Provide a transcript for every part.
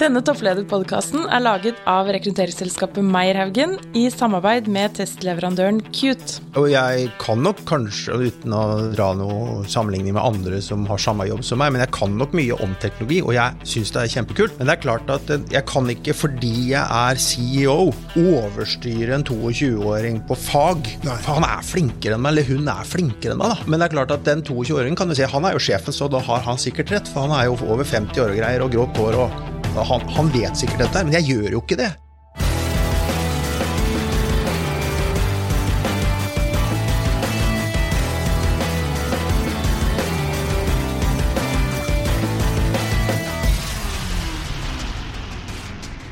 Denne topplederpodkasten er laget av rekrutteringsselskapet Meierhaugen i samarbeid med testleverandøren Cute. Og jeg kan nok kanskje, uten å dra noe sammenligning med andre som har samme jobb som meg, men jeg kan nok mye om teknologi, og jeg syns det er kjempekult. Men det er klart at jeg kan ikke, fordi jeg er CEO, overstyre en 22-åring på fag. For han er flinkere enn meg, eller hun er flinkere enn meg, da. Men det er klart at den 22-åringen kan du si, han er jo sjefen, så da har han sikkert rett, for han er jo over 50 år og greier, og grått hår og han, han vet sikkert dette, men jeg gjør jo ikke det.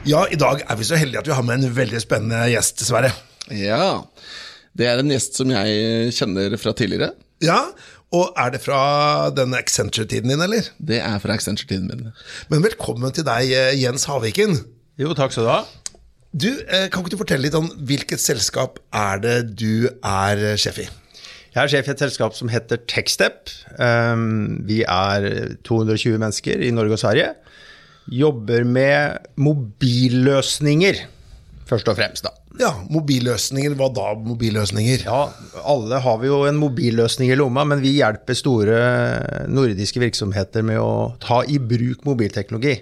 Ja, i dag er vi så heldige at vi har med en veldig spennende gjest, Sverre. Ja, det er en gjest som jeg kjenner fra tidligere. Ja, og er det fra denne Accenture-tiden din, eller? Det er fra Accenture-tiden min. Men velkommen til deg, eh, Jens Haviken. Jo, takk skal du ha. Du, eh, Kan ikke du fortelle litt om hvilket selskap er det du er eh, sjef i? Jeg er sjef i et selskap som heter Techstep. Um, vi er 220 mennesker i Norge og Sverige. Jobber med mobilløsninger, først og fremst, da. Ja, Mobilløsninger. Hva da, mobilløsninger? Ja, alle har vi jo en mobilløsning i lomma, men vi hjelper store nordiske virksomheter med å ta i bruk mobilteknologi.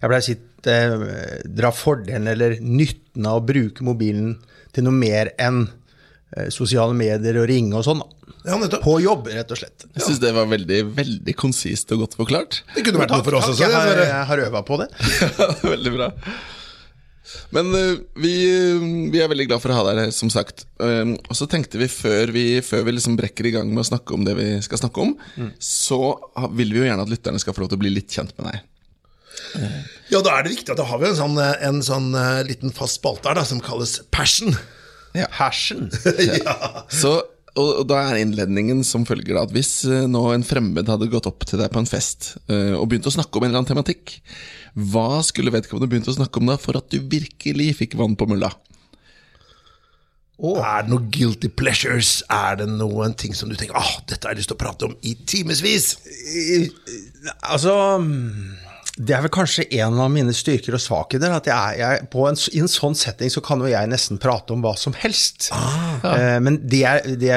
Jeg pleier å si eh, dra fordelen eller nytten av å bruke mobilen til noe mer enn eh, sosiale medier og ringe og sånn. Ja. På jobb, rett og slett. Jeg syns det var veldig veldig konsist og godt forklart. Det kunne vært noe for oss også. Jeg har, jeg har øva på det. veldig bra. Men uh, vi, vi er veldig glad for å ha deg her, som sagt. Um, og så tenkte vi før vi, før vi liksom brekker i gang med å snakke om det vi skal snakke om, så vil vi jo gjerne at lytterne skal få lov til å bli litt kjent med deg. Ja, da er det viktig at da har vi en sånn, eh, en sånn eh, liten fast spalte her da, som kalles Passion. Passion. Så, og, og da er innledningen som følger da, at hvis eh, nå en fremmed hadde gått opp til deg på en fest eh, og begynt å snakke om en eller annen tematikk, hva skulle vedkommende begynt å snakke om da for at du virkelig fikk vann på mulla? Er det noen guilty pleasures? Er det noen ting som du tenker ah, dette har jeg lyst til å prate om i timevis? Altså Det er vel kanskje en av mine styrker og svakheter. At jeg, er- jeg, på en, I en sånn setting så kan jo jeg nesten prate om hva som helst. Eh, men det det,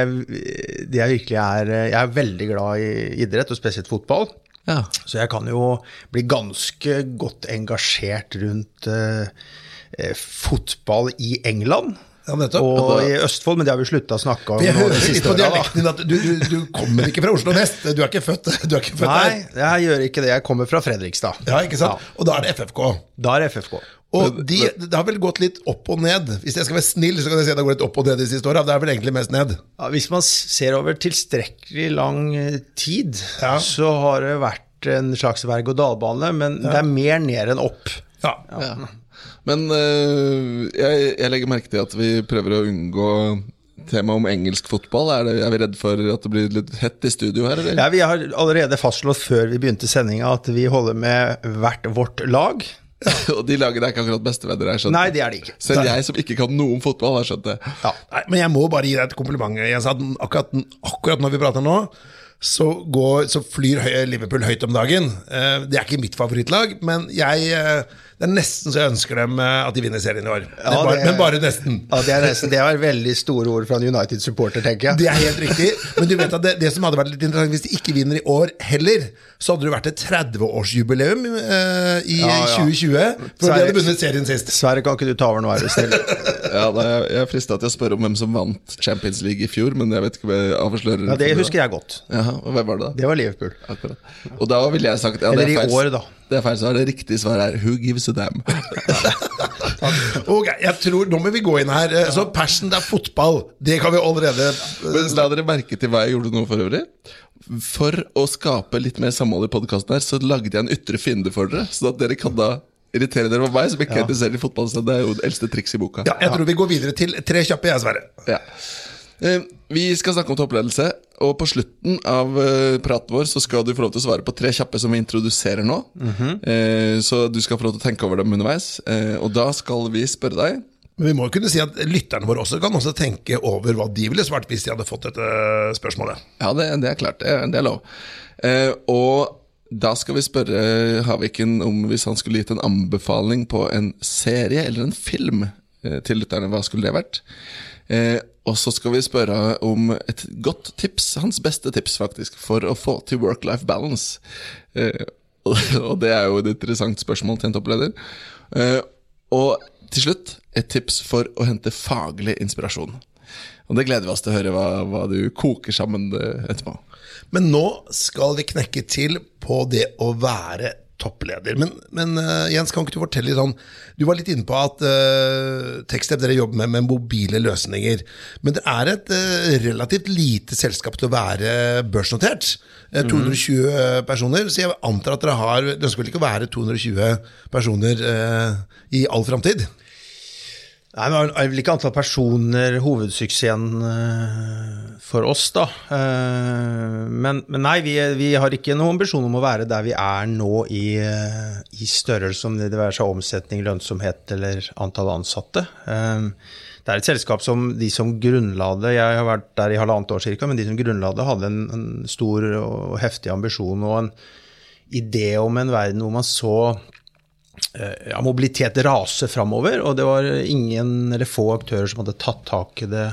det er virkelig er Jeg er veldig glad i idrett, og spesielt fotball. Ja. Så jeg kan jo bli ganske godt engasjert rundt eh, eh, fotball i England. Ja. Og i Østfold, men det har vi slutta å snakke om. Jeg hører litt siste på dialekten din at du, du, du kommer ikke fra Oslo vest. Du er ikke født, du er ikke født Nei, der. jeg gjør ikke det. Jeg kommer fra Fredrikstad. Ja, ikke sant? Og da er det FFK. Da er det FFK. Og de, det har vel gått litt opp og ned. Hvis jeg skal være snill, så kan jeg si at det har gått litt opp og ned de siste åra. Det er vel egentlig mest ned. Ja, hvis man ser over tilstrekkelig lang eh, tid, Ja. så har det vært en slags berg-og-dal-bane, men det er mer ned enn opp. Ja. Ja. Men øh, jeg, jeg legger merke til at vi prøver å unngå temaet om engelsk fotball. Er, det, er vi redd for at det blir litt hett i studio her, eller? Ja, vi har allerede fastslått før vi begynte sendinga at vi holder med hvert vårt lag. Og de lagene er ikke akkurat bestevenner, har jeg skjønt. Nei, det er de ikke. Selv jeg som ikke kan noe om fotball, har skjønt det. Ja. Nei, men jeg må bare gi deg et kompliment. Jens, sa akkurat, akkurat når vi prater nå, så, går, så flyr Liverpool høyt om dagen. Eh, Det er ikke mitt favorittlag, men jeg, eh, det er nesten så jeg ønsker dem eh, at de vinner serien i år. men, Ja, bare, er, men bare nesten. Ja, det, er nesten, det var veldig store ord fra en United-supporter, tenker jeg. Det er helt riktig. Men du vet at det, det som hadde vært litt interessant hvis de ikke vinner i år heller, så hadde det vært et 30-årsjubileum eh, i Ja, ja. 2020. For de hadde vunnet serien sist. Sverre, kan ikke du ta over nå, er du snill? Ja, da jeg, jeg er frista til å spørre om hvem som vant Champions League i fjor, men jeg vet ikke om jeg avslører Ja, det husker jeg godt. Ja, og hvem var det da? Det var Liverpool. Akkurat. Og da ville jeg sagt ja, det Eller er i år, da. Det er feil svar. Det riktige svaret er Who gives a damn? Ok, jeg tror, Nå må vi gå inn her. Eh, Så passion, det er fotball. Det kan vi allerede Men la dere merke til hva jeg gjorde nå for øvrig. For å skape litt mer samhold i podkasten her, så lagde jeg en ytre fiende for dere. Sånn at dere kan da irritere dere over meg, som ikke er interessert i fotball. Så det er jo det eldste triks i boka. Ja, jeg tror vi går videre til tre kjappe, jeg, Sverre. Ja. Eh, Vi skal snakke om toppledelse, og på slutten av eh, praten vår så skal du få lov til å svare på tre kjappe som vi introduserer nå. Eh, Så du skal få lov til å tenke over dem underveis. Og da skal vi spørre deg Men vi må jo kunne si at lytterne våre også kan også tenke over hva de ville svart hvis de hadde fått dette spørsmålet. Ja, det, det er klart. Det, er- det er lov. Eh, og da skal vi spørre Haviken om hvis han skulle gitt en anbefaling på en serie eller en film eh, til lytterne, hva skulle det vært? Eh, og så skal vi spørre om et godt tips, hans beste tips faktisk, for å få til work-life balance. Eh, og det er jo et interessant spørsmål til en toppleder. Eh, og til slutt et tips for å hente faglig inspirasjon. Og det gleder vi oss til å høre hva, hva du koker sammen eh, etterpå. Men nå skal vi knekke til på det å være toppleder. Men, men uh, Jens, kan ikke du fortelle litt sånn Du var litt inne på at uh, Techstep dere jobber med, med mobile løsninger. Men det er et uh, relativt lite selskap til å være børsnotert. Uh, 220 personer. Så jeg antar at dere har Det ønsker vel ikke å være 220 personer i all framtid? Nei, men Det er vel ikke antall personer hovedsuksessen uh, for oss, da. Uh, men, men, nei, vi, vi, har ikke noen ambisjon om å være der vi er nå i, uh, i størrelse, om det være seg omsetning, lønnsomhet eller antall ansatte. det er et selskap som de som grunnla det, jeg har vært der i halvannet år ca., men de som grunnla det, hadde en, en stor og heftig ambisjon og en idé om en verden hvor man så Eh, ja, mobilitet raser framover, og det var ingen eller få aktører som hadde tatt tak i det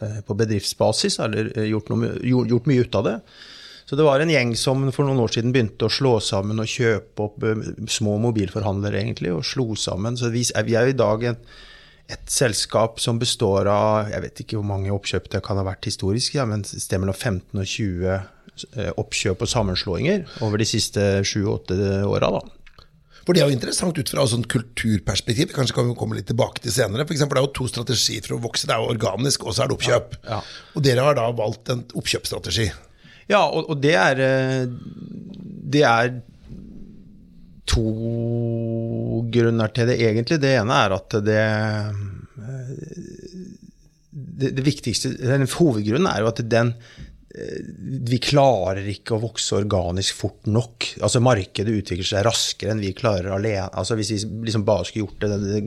eh, på bedriftsbasis, eller eh, gjort, noe, gjort, mye ut av det. Så det var en gjeng som for noen år siden begynte å slå sammen og kjøpe opp små mobilforhandlere, egentlig, og slo sammen. Så vi er, er i dag et, et selskap som består av Jeg vet ikke hvor mange oppkjøp det kan ha vært historisk, ja, men det sted mellom 15 og 20 oppkjøp og sammenslåinger over de siste 7-8 åra. For det er jo interessant ut fra et sånn kulturperspektiv. Kanskje kan vi komme litt tilbake til senere. For eksempel, det er jo to strategier for å vokse. Det er jo organisk, og så er det oppkjøp. Ja, ja. Og dere har da valgt en oppkjøpsstrategi. Ja, og, og det er eh, Det er to grunner til det, egentlig. Det ene er at det eh, det, det viktigste, den Hovedgrunnen er jo at den, vi klarer ikke å vokse organisk fort nok. Altså Markedet utvikler seg raskere enn vi klarer alene. Altså Hvis vi liksom bare skulle gjort det, det,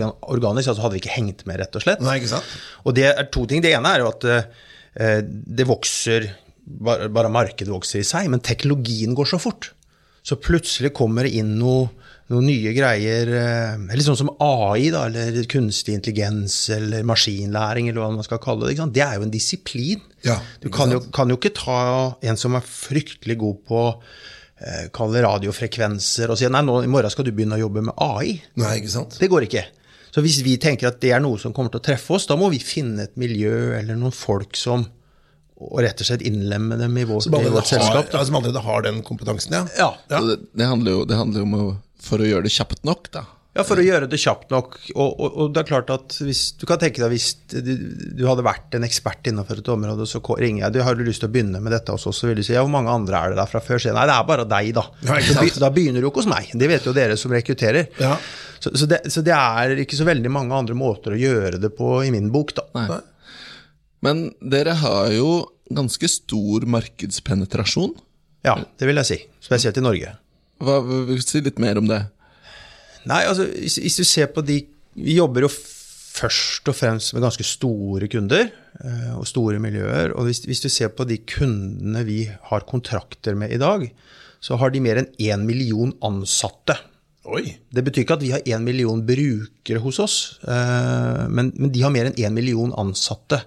det organisk, så altså hadde vi ikke hengt med, rett og slett. Nei, ikke sant? Og det er to ting. Det ene er jo at eh, det vokser bare, bare markedet vokser i seg, men teknologien går så fort. Så plutselig kommer det inn noe noen nye greier Eller sånn som AI, da, eller kunstig intelligens eller maskinlæring, eller hva man skal kalle det. Det er jo en disiplin. Ja, du kan jo, kan jo, ikke ta en som er fryktelig god på eh, kalle radiofrekvenser, og si nei, nå, i morgen skal du begynne å jobbe med AI. Nei, ikke sant? Det går ikke. Så hvis vi tenker at det er noe som kommer til å treffe oss, da må vi finne et miljø eller noen folk som og rett og slett innlemme dem i vårt, i vårt selskap. Ja, som allerede har den kompetansen, ja. ja. ja. Det, det, handler jo, det handler jo om å for å gjøre det kjapt nok, da. Ja, for å gjøre det kjapt nok. Og, og, og, det er klart at hvis, Du kan tenke deg hvis du, du, hadde vært en ekspert innenfor et område, så ringer jeg du har du lyst til å begynne med dette hos oss, så vil du si ja, hvor mange andre er det der fra før? Så, nei, det er bare deg, da. Ja, så, da begynner du ikke hos meg. Det vet jo dere som rekrutterer. Ja. Så, så, det, så, det, er ikke så veldig mange andre måter å gjøre det på i min bok, da. Nei. Men dere har jo ganske stor markedspenetrasjon. Ja, det vil jeg si. Spesielt i Norge. Hva, si litt mer om det. Nei, altså, hvis, hvis, du ser på de Vi jobber jo først og fremst med ganske store kunder eh, og store miljøer. Og hvis, hvis, du ser på de kundene vi har kontrakter med i dag, så har de mer enn én million ansatte. Oi. Det betyr ikke at vi har én million brukere hos oss, eh, men, men, de har mer enn én million ansatte.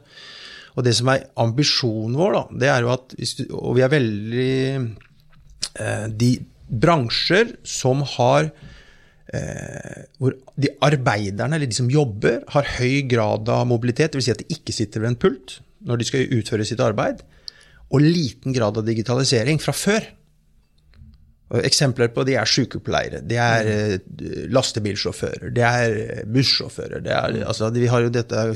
Og det som er ambisjonen vår, da, det er jo at du, Og vi er veldig eh, de, bransjer som har eh, Hvor de arbeiderne, eller de som jobber, har høy grad av mobilitet, dvs. Si at de ikke sitter ved en pult når de skal utføre sitt arbeid, og liten grad av digitalisering fra før. Eksempler på det er sykepleiere, det er eh, lastebilsjåfører, det er bussjåfører. Det er, altså, vi har jo dette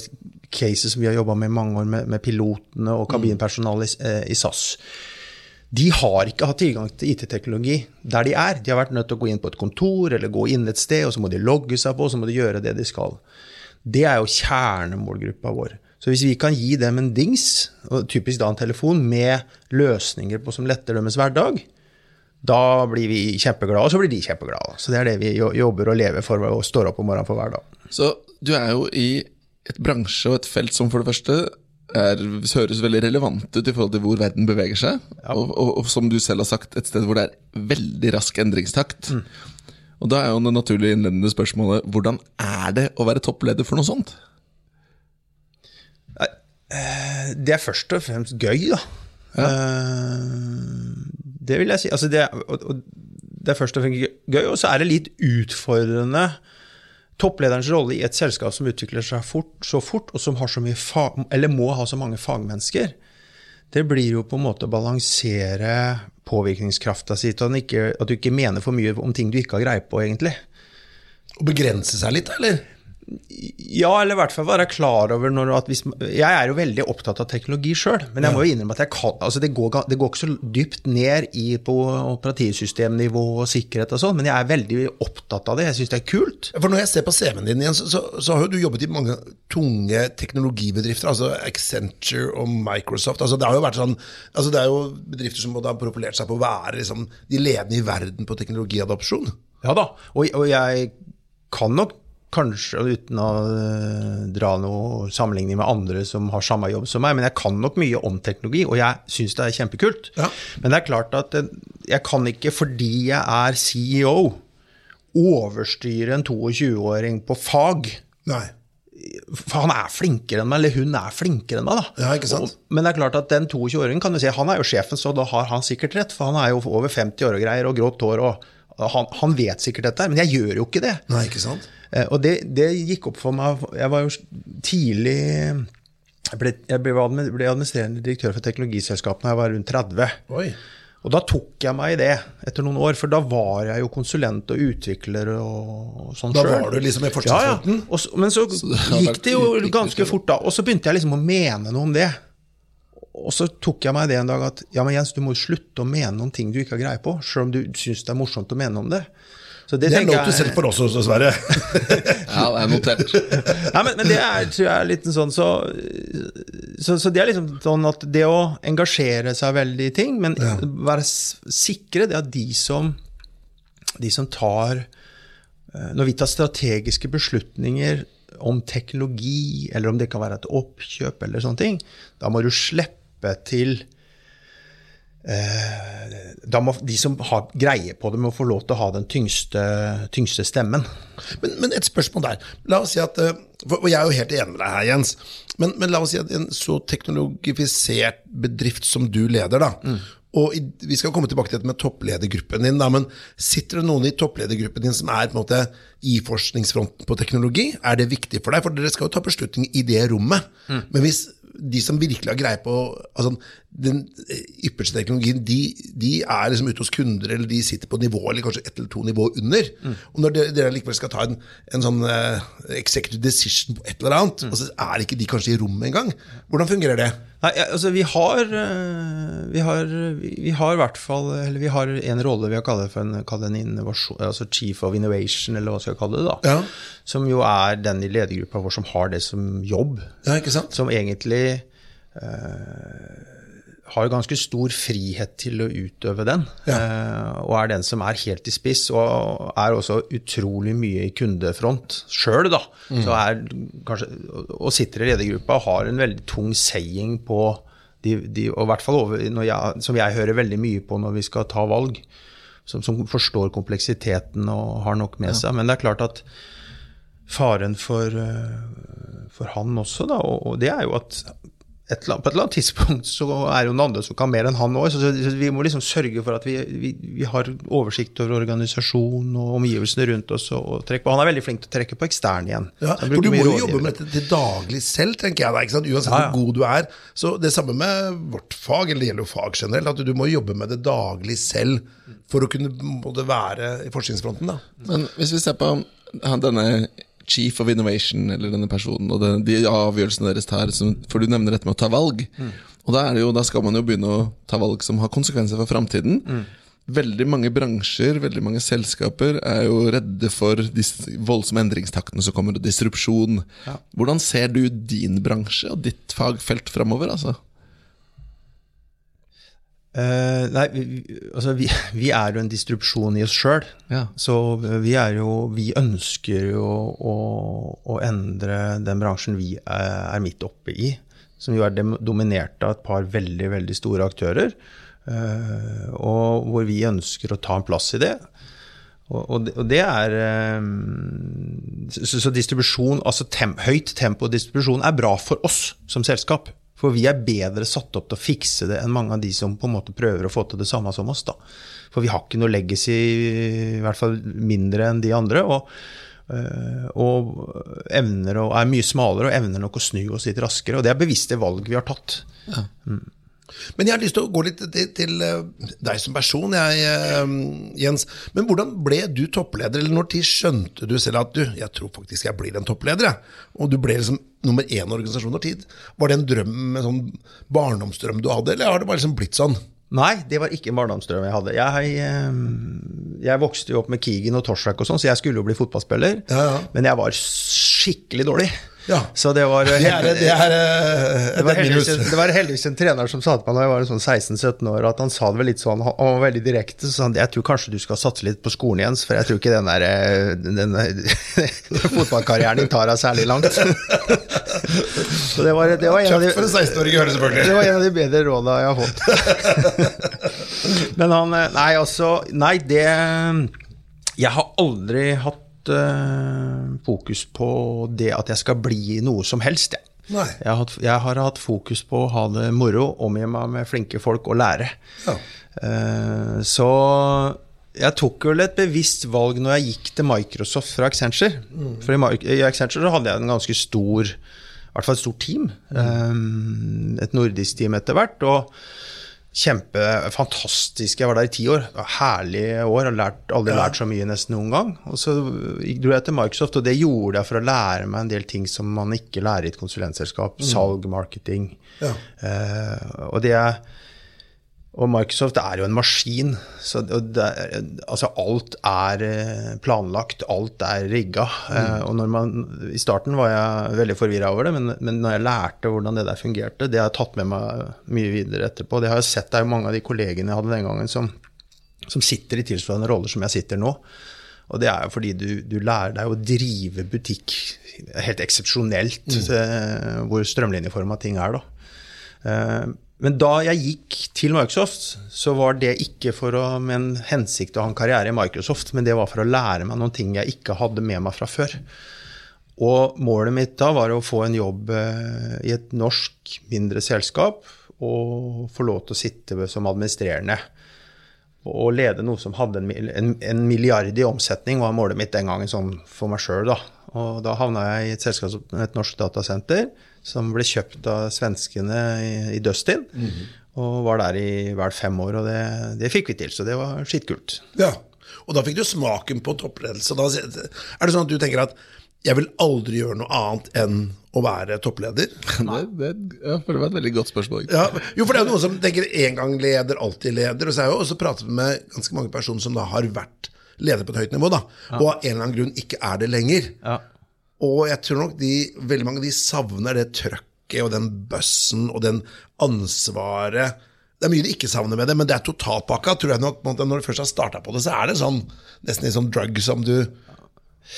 caset som vi har jobba med i mange år, med, med pilotene og kabinpersonalet i, eh, i SAS de har ikke hatt tilgang til IT-teknologi der de er. De har vært nødt til å gå inn på et kontor eller gå inn et sted, og så må de logge seg på, og så må de gjøre det de skal. Det er jo kjernemålgruppa vår. Så hvis vi kan gi dem en dings, typisk da en telefon, med løsninger på som letter deres hverdag, da blir vi kjempeglade, og så blir de kjempeglade. Så det er det vi jobber og lever for og står opp om morgenen for hver dag. Så du er jo i et bransje og et felt som for det første er, høres veldig relevant ut i forhold til hvor verden beveger seg. Og, og, og, som du selv har sagt, et sted hvor det er veldig rask endringstakt. Mm. Og da er jo det naturlige innledende spørsmålet hvordan er det å være toppleder for noe sånt? Det er først og fremst gøy, da. Ja. Det vil jeg si. Altså det, er- det er først og fremst gøy, og så er det litt utfordrende. Topplederens rolle i et selskap som utvikler seg fort, så fort, og som har så mye fag, eller må ha så mange fagmennesker, det blir jo på en måte å balansere påvirkningskrafta si at, at du ikke mener for mye om ting du ikke har greie på, egentlig. Å begrense seg litt, eller? Ja, eller i hvert fall være klar over når at hvis, Jeg er jo veldig opptatt av teknologi sjøl, men jeg må jo innrømme at jeg kan, altså det, går, det går ikke så dypt ned i på operativsystemnivå og sikkerhet og sånn, men jeg er veldig opptatt av det. Jeg syns det er kult. For Når jeg ser på CV-en din, igjen, så, så, så har jo du jobbet i mange tunge teknologibedrifter. altså Accenture og Microsoft. altså Det har jo vært sånn, altså det er jo bedrifter som har profilert seg på å være liksom, de ledende i verden på teknologiadopsjon. Ja da, og, og jeg kan nok kanskje, uten å øh, dra noe sammenligning med andre som har samme jobb som meg, men jeg kan nok mye om teknologi, og jeg syns det er kjempekult. Ja. Men det er klart at øh, jeg kan ikke, fordi jeg er CEO, overstyre en 22-åring på fag. Nei. For han er flinkere enn meg, eller hun er flinkere enn meg. da. Ja, ikke sant? Og, men det er klart at den 22-åringen kan du si, han er jo sjefen, så da har han sikkert rett. For han er jo over 50 år og greier, og grått hår, og han, han vet sikkert dette, men jeg gjør jo ikke det. Nei, ikke sant? Eh, Og det, det gikk opp for meg Jeg var jo tidlig Jeg ble, jeg ble, administrerende direktør for teknologiselskapene da jeg var rundt 30. Oi. Og da tok jeg meg i det etter noen år, for da var jeg jo konsulent og utvikler og sånn Da selv. var du liksom i Ja, forskningsfronten? ja. Og så, men så det gikk det jo ganske fort, da. Og så begynte jeg liksom å mene noe om det. Og så tok jeg meg det en dag at ja, men Jens, du må jo slutte å mene om ting du ikke har greie på, selv om du syns det er morsomt å mene om det. Så det, Det er lov til selv for oss også, Sverre. Ja, det er notert. Nei, men, men det er, tror jeg er litt sånn så, så, så det er liksom sånn at det å engasjere seg veldig i ting, men være sikre det at de som, de som tar eh, Når vi tar strategiske beslutninger om teknologi, eller om det kan være et oppkjøp, eller sånne ting, da må du slippe til eh, da må De som har greie på det, må få lov til å ha den tyngste, tyngste stemmen. Men, men et spørsmål der. La oss si at, eh, og Jeg er jo helt enig med deg her, Jens. Men, men la oss si at en så teknologifisert bedrift som du leder, da, og i, Vi skal komme tilbake til dette med toppledergruppen din, da, men sitter det noen i toppledergruppen din som er på en måte i forskningsfronten på teknologi? Er det viktig for deg? For dere skal jo ta beslutning i det rommet. Men hvis de som virkelig har greie på altså, den ypperste teknologien, de, de er liksom ute hos kunder, eller de sitter på nivå, eller kanskje ett eller to nivå under. Og når dere, dere likevel skal ta en, en sånn uh, executive decision på et eller annet, og så er ikke de kanskje i rommet engang, hvordan fungerer det? Nei, altså vi har eh, Vi har, vi vi har i hvert fall Eller vi har en rolle vi har kalt for en, kalt en innovasjon, altså Chief of Innovation, eller hva skal jeg kalle det. da Ja. Som jo er den i ledergruppa vår som har det som jobb. Ja, ikke sant? Som egentlig eh, har ganske stor frihet til å utøve den. eh, og er den som er helt i spiss, og er også utrolig mye i kundefront sjøl, da. Så er kanskje, og sitter i ledergruppa og har en veldig tung saying på de, de, og i hvert fall over, når jeg, som jeg hører veldig mye på når vi skal ta valg. Som, som forstår kompleksiteten og har nok med seg. Men det er klart at faren for, eh, for han også, da, og, og det er jo at et, eller annet- på et eller annet tidspunkt så er det jo noen andre som kan mer enn han òg. Så, vi må liksom sørge for at vi, vi, vi har oversikt over organisasjon og omgivelsene rundt oss. Og, og trekke på. Han er veldig flink til å trekke på ekstern igjen. Ja, for du må jo jobbe med dette til daglig selv, tenker jeg. da, ikke sant? Uansett Ja, ja. hvor god du er. Så det samme med vårt fag, eller det gjelder jo fag generelt, at du må jobbe med det daglig selv for å kunne både være i forskningsfronten. da. Men hvis vi ser på denne chief of innovation, eller denne personen, og den, de avgjørelsene deres tar, som, for du nevner dette med å ta valg. Og da, det jo, da skal man jo begynne å ta valg som har konsekvenser for framtiden. Veldig mange bransjer, veldig mange selskaper er jo redde for de voldsomme endringstaktene som kommer, og disrupsjon. Hvordan ser du din bransje og ditt fagfelt framover? Altså? Eh, nei, vi, vi- altså vi, vi er jo en distrupsjon i oss sjøl. Ja. Så vi er jo Vi ønsker jo å, å endre den bransjen vi er, er midt oppe i. som jo er dominert av et par veldig, veldig store aktører. Uh, og hvor vi ønsker å ta en plass i det. Og, og, det, og det er um, Så, så distribusjon, altså tem, høyt tempo distribusjon er bra for oss som selskap. For vi er bedre satt opp til å fikse det enn mange av de som på en måte prøver å få til det samme som oss. da. For vi har ikke noe legacy, i hvert fall mindre enn de andre. og eh, og evner å, er mye smalere og evner nok å snu oss litt raskere. Og det er bevisste valg vi har tatt. Men jeg har lyst til å gå litt til, til eh, deg som person, jeg, eh, Jens. Men hvordan ble du toppleder, eller når tid skjønte du selv at du, jeg tror faktisk jeg blir en toppleder, jeg. Og du ble liksom nummer én i organisasjonen over tid. Var det en drøm, en sånn barndomsdrøm du hadde, eller har det bare liksom blitt sånn? Nei, det var ikke en barndomsdrøm jeg hadde. Jeg, eh, jeg vokste jo opp med Keegan og Torsvik og sånn, så jeg skulle jo bli fotballspiller. Ja, ja. Men jeg var skikkelig dårlig. Ja. Så det var, Det er, det er, eh, det var, heldigvis, det var heldigvis en trener som sa til meg da jeg var sånn 16-17 år, at han sa det vel litt sånn, han var veldig direkte, så sa han jeg tror kanskje du skal satse litt på skolen Jens, for jeg tror ikke den der, eh, den, den, fotballkarrieren din tar deg særlig langt. så det var, det var en av de... For en 16-åring å høre, Det var en av de bedre råda jeg har fått. Men han eh, Nei, altså Nei, det Jeg har aldri hatt eh, fokus på det at jeg skal bli noe som helst, jeg. Nei. Jeg har, hatt, jeg har hatt fokus på å ha det moro, omgi meg med flinke folk og lære. Ja. Uh, så jeg tok vel et bevisst valg når jeg gikk til Microsoft fra Accenture. For i, i Accenture så hadde jeg en ganske stor i hvert fall et stort team. Eh, Et nordisk team etter hvert. og Kjempefantastisk. Jeg var der i ti år. Herlige år. Har lært, aldri lært så mye nesten noen gang. Og så dro jeg til Microsoft, og det gjorde jeg for å lære meg en del ting som man ikke lærer i et konsulentselskap. Salg, marketing. Ja. Eh, og det er og Microsoft er jo en maskin. Så det, altså alt er eh, planlagt, alt er rigga. Eh, og man, I starten var jeg veldig forvirra over det, men, men når jeg lærte hvordan det der fungerte, det har jeg tatt med meg mye videre etterpå. Det har jeg sett det er jo mange av de kollegene jeg hadde den gangen, som, som sitter i tilsvarende roller som jeg sitter nå. Og det er jo fordi du, du lærer deg å drive butikk helt eksepsjonelt, mm. hvor strømlinjeforma ting er, da. Men da jeg gikk til Microsoft, så var det ikke for å, med en hensikt å ha en karriere i Microsoft, men det var for å lære meg noen ting jeg ikke hadde med meg fra før. Og målet mitt da var å få en jobb eh, i et norsk mindre selskap og få lov til å sitte som administrerende. Og lede noe som hadde en, en, en milliard i omsetning, var målet mitt den gangen sånn for meg sjøl. Da. Og da havna jeg i et selskap som et norsk datasenter, som ble kjøpt av svenskene i, i Dustin. Og var der i vel fem år, og det, det fikk vi til, så det var skittkult. Ja. Og da fikk du smaken på toppledelse. Da er det sånn at du tenker at jeg vil aldri gjøre noe annet enn å være toppleder? Det, det, ja, for det var et veldig godt spørsmål. Ja, jo, for det er jo noen som tenker en gang leder, alltid leder. Og så har jeg jo også pratet med ganske mange personer som da har vært leder på et høyt nivå, da, og av en eller annen grunn ikke er det lenger. Ja. Og jeg tror nok de, veldig mange de savner det trøkket og den bøssen og den ansvaret. Det er mye de ikke savner med det, men det er totalpakka. tror jeg nok, Når du først har starta på det, så er det sånn, nesten en sånn drug som du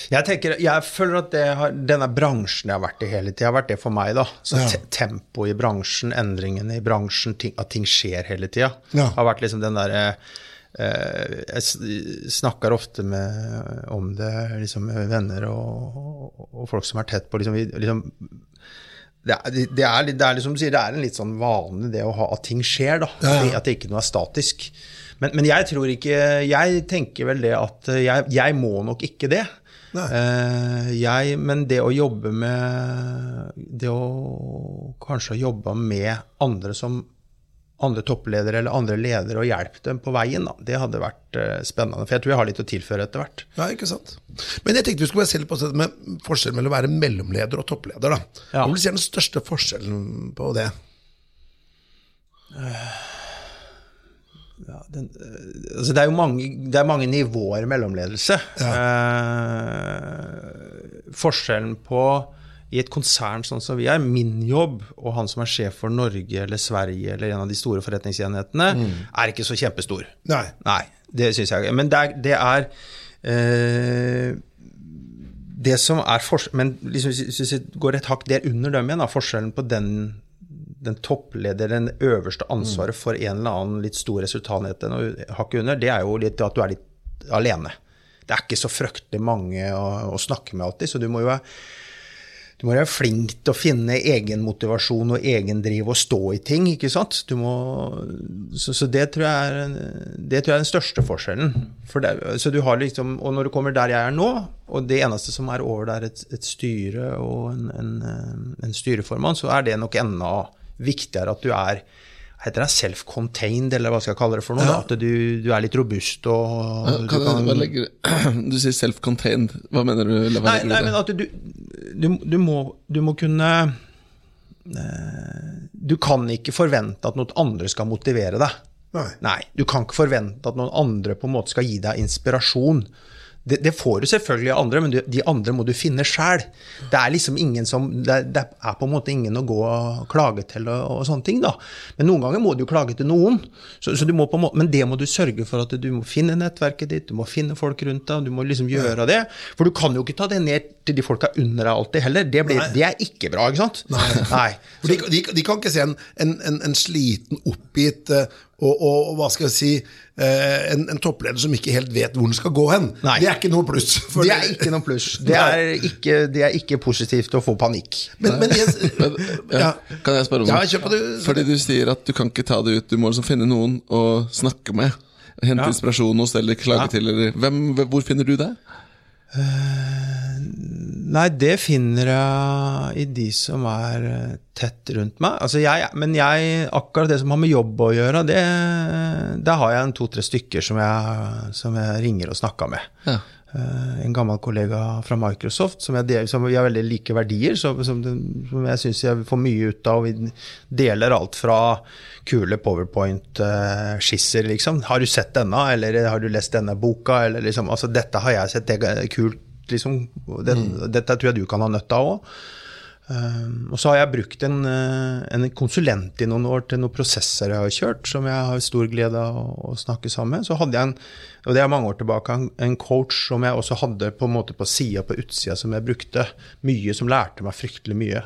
Jeg, tenker, jeg føler at det har, denne bransjen jeg har vært i hele tida, har vært det for meg. da. Så Ja. te Tempoet i bransjen, endringene i bransjen, ting, at ting skjer hele tida, Ja. har vært liksom den der, eh, Jeg snakker ofte med, om det liksom, med venner og, og, og folk som er tett på. liksom, vi- liksom det er, det, er, det er liksom, det er en litt sånn vane det å ha at ting skjer, da. Ja. At det ikke noe er statisk. Men, men jeg tror ikke Jeg tenker vel det at jeg, jeg må nok ikke det. Eh, jeg, men det å jobbe med Det å kanskje jobbe med andre som andre toppledere eller andre ledere og hjelpe dem på veien, da, det hadde vært eh, spennende. For jeg tror jeg har litt å tilføre etter hvert. Ja, ikke sant. Men jeg tenkte vi skulle se litt på det med forskjellen mellom å være mellomleder og toppleder. da. Ja. Hva vil du si er den største forskjellen på det? Ja, den, eh, altså det er jo mange, det er mange nivåer mellomledelse. Eh, forskjellen på i et konsern sånn som vi er, min jobb og han som er sjef for Norge eller Sverige eller en av de store forretningsenhetene, er ikke så kjempestor. Nei. Nei, det syns jeg Men det er, det er eh, det som er Men liksom, hvis vi går et hakk der under dem igjen, da, forskjellen på den den toppleder, den øverste ansvaret for en eller annen litt stor resultatenhet hakket under, det er jo litt at du er litt alene. Det er ikke så fryktelig mange å, å snakke med alltid, så du må jo være du må være flink til å finne egen motivasjon og egen driv og stå i ting. ikke sant? Må, så, så det, tror er, det, tror jeg er, den største forskjellen. Det, så du har liksom, og når du kommer der jeg er nå, og det eneste som er over der, et, et styre og en, en, en styreformann, så er det nok enda viktigere at du er heter det self-contained, eller hva skal jeg kalle det for noe? Ja. At du, du, er litt robust og ja, du, kan, jeg, legger, du sier self-contained, hva mener du? Nei, nei, men at du, du, du, må, du må kunne eh, Du kan ikke forvente at noen andre skal motivere deg. Nei. nei. Du kan ikke forvente at noen andre på en måte skal gi deg inspirasjon. Det, det, får du selvfølgelig av andre, men du, de andre må du finne sjæl. Det er liksom ingen som det, det, er på en måte ingen å gå og klage til og, og sånne ting, da. Men noen ganger må du jo klage til noen. Så, så måte, men det må du sørge for at du må finne nettverket ditt, du må finne folk rundt deg, du må liksom gjøre det. For du kan jo ikke ta det ned til de folka under deg alltid heller. Det, blir, det, er ikke bra, ikke sant? Nei. Nei. De, de, de, kan ikke se en, en, en, en sliten, oppgitt uh, og, og, hva skal jeg si eh, en, en, toppleder som ikke helt vet hvor den skal gå hen. Nei. Det er ikke noe pluss. det er ikke noe pluss. Det er ikke, det er ikke positivt å få panikk. Men, men, jeg, men ja. Kan jeg spørre om ja, det? Fordi du sier at du kan ikke ta det ut, du må liksom finne noen å snakke med. Hente ja. inspirasjon hos eller klage til. Eller, hvem, hvor finner du det? Uh, nei, det finner jeg i de som er eh, tett rundt meg. Altså jeg, men jeg, akkurat det som har med jobb å gjøre, det, der har jeg en to-tre stykker som jeg, som jeg, ringer og snakker med. Ja. Uh, en gammel kollega fra Microsoft som, jeg, som vi har veldig like verdier, som, som, som jeg syns jeg får mye ut av. Vi deler alt fra kule powerpoint-skisser, liksom. Har du sett denne, eller har du lest denne boka? Eller liksom, altså, dette har jeg sett, det er kult, liksom. Det, mm. Dette tror jeg du kan ha nytte av òg. Um, og så har jeg brukt en, uh, en, konsulent i noen år til noen prosesser jeg har kjørt, som jeg har stor glede av å, å snakke sammen med. Så hadde jeg en, og det er mange år tilbake, en, en coach som jeg også hadde på en måte på sida, på utsida, som jeg brukte mye, som lærte meg fryktelig mye.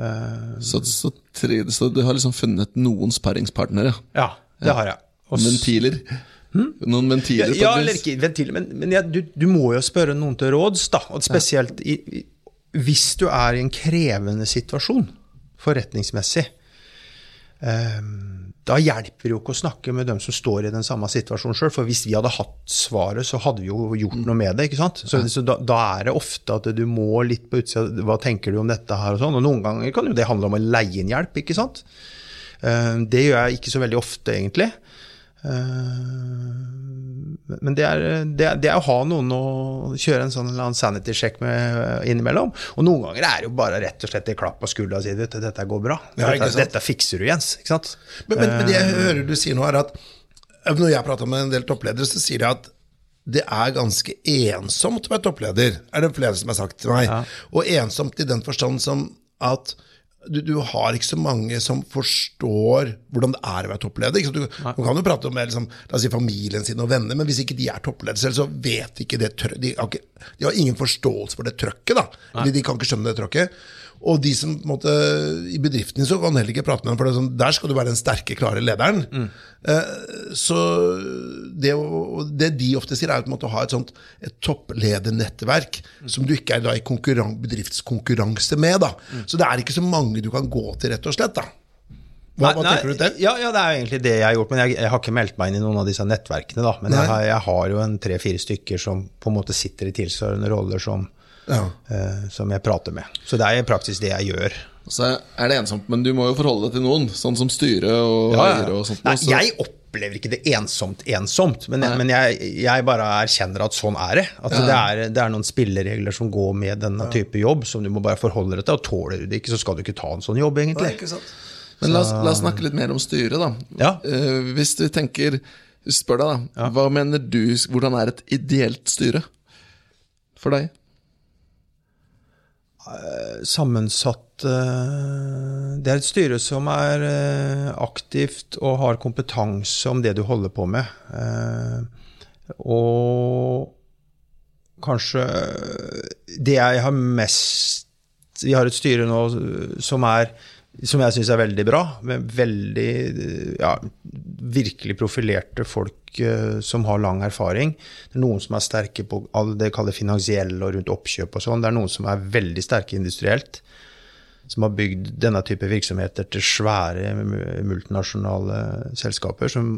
Um, så, så, så, du har liksom funnet noen sparringspartnere? Ja, det har jeg. Også, ventiler? Hmm? Noen ventiler? Ja, eller ikke ventiler, men, men ja, du, du, må jo spørre noen til råds, da. Og spesielt i, i, hvis du er i en krevende situasjon forretningsmessig. Um, da hjelper det jo ikke å snakke med dem som står i den samme situasjonen sjøl. For hvis vi hadde hatt svaret, så hadde vi jo gjort noe med det. ikke sant? Så, så da, da, er det ofte at du må litt på utsida Hva tenker du om dette her? Og sånn, og noen ganger kan jo det handle om å leie inn hjelp. ikke sant? Um, det gjør jeg ikke så veldig ofte, egentlig. Uh, men det er, det, er, det er, å ha noen å kjøre en sånn sanity-sjekk med innimellom. Og noen ganger er det jo bare rett og slett et klapp på skuldra og si at dette går bra. Ja, dette, dette, fikser du, Jens. Ikke sant? Men, men, men, det jeg hører du sier nå, er at når jeg prater med en del toppledere, så sier de at det er ganske ensomt å være toppleder, er det flere som har sagt til meg. Ja. Og ensomt i den forstand som at du, du, har ikke så mange som forstår hvordan det er å være toppleder. Du, man kan jo prate med liksom, si, familien sin og venner, men hvis ikke de er toppledere selv, så vet ikke det de har, ikke, de har ingen forståelse for det trøkket. da. De kan ikke skjønne det trøkket. Og de som måtte, i bedriften så kan heller ikke prate med dem, for det sånn, der skal du være den sterke, klare lederen. Mm. Eh, så det, det, de ofte sier, er at du ha et sånt et toppledernettverk mm. som du ikke er da i bedriftskonkurranse med. da. Mm. Så det er ikke så mange du kan gå til, rett og slett. da. Hva, hva tenker du til? Ja, ja, det er jo egentlig det jeg har gjort. Men jeg, jeg, har ikke meldt meg inn i noen av disse nettverkene. da, Men jeg har, jeg har, jo en tre-fire stykker som på en måte sitter i tilsvarende roller som ja. uh, som jeg prater med. Så det er i praksis det jeg gjør. Så er det ensomt, men du må jo forholde deg til noen, sånn som styre og ja, eiere og sånt. Nei, jeg opplever ikke det ensomt ensomt, men, men jeg, jeg, bare erkjenner at sånn er det. At ja. det, er, det, er, noen spilleregler som går med denne type jobb, som du må bare forholde deg til. Og tåler du det ikke, så skal du ikke ta en sånn jobb, egentlig. Men la oss, la oss, snakke litt mer om styret, da. Ja. Uh, hvis du tenker Spør deg, da. Hva mener du, hvordan er et ideelt styre for deg? Eh, sammensatt eh, Det er et styre som er eh, aktivt og har kompetanse om det du holder på med. Og kanskje det jeg har mest Vi har et styre nå som er som jeg syns er veldig bra. Med veldig ja, virkelig profilerte folk uh, som har lang erfaring. Det er noen som er sterke på det kaller finansielle og rundt oppkjøp og sånn. Det er noen som er veldig sterke industrielt. Som har bygd denne type virksomheter til svære multinasjonale selskaper. som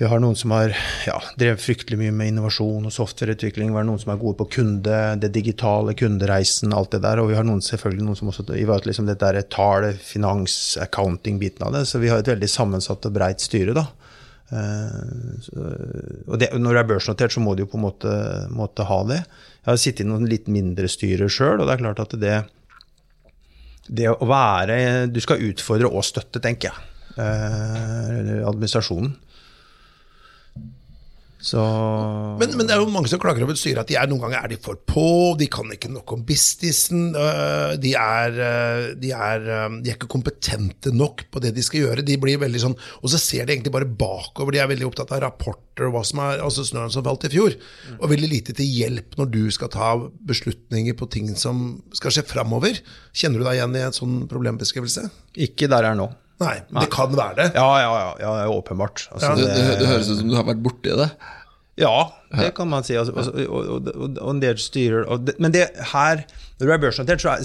vi har noen som har ja, drevet fryktelig mye med innovasjon og softwareutvikling. Vi har noen som er gode på kunde, det digitale, kundereisen, alt det der. Og vi har noen, selvfølgelig noen som også ivaretar liksom dette der tall, finans, accounting-biten av det. Så vi har et veldig sammensatt og breit styre, da. Uh, og det, når du er børsnotert, så må du jo på en måte, måte ha det. Jeg har sittet i noen litt mindre styrer sjøl, og det er klart at det, det å være Du skal utfordre og støtte, tenker jeg. Uh, administrasjonen. Så men, men, det er jo mange som klager over styret at de er, noen ganger er de for på, de kan ikke nok om businessen. Øh, de er, øh, de, er, øh, de er, ikke kompetente nok på det de skal gjøre. De blir veldig sånn, Og så ser de egentlig bare bakover. De er veldig opptatt av rapporter og hva som er altså snøen som falt i fjor. Og veldig lite til hjelp når du skal ta beslutninger på ting som skal skje framover. Kjenner du deg igjen i en sånn problembeskrivelse? Ikke der jeg er nå. Nei, men det kan være det. Ja, ja, ja, ja åpenbart. Altså, ja. det, det, det, høres ut som du har vært borti det. Ja, det kan man si. Altså, altså, og, og, og, og, en del styrer Men det her, når du er børsnotert, så er,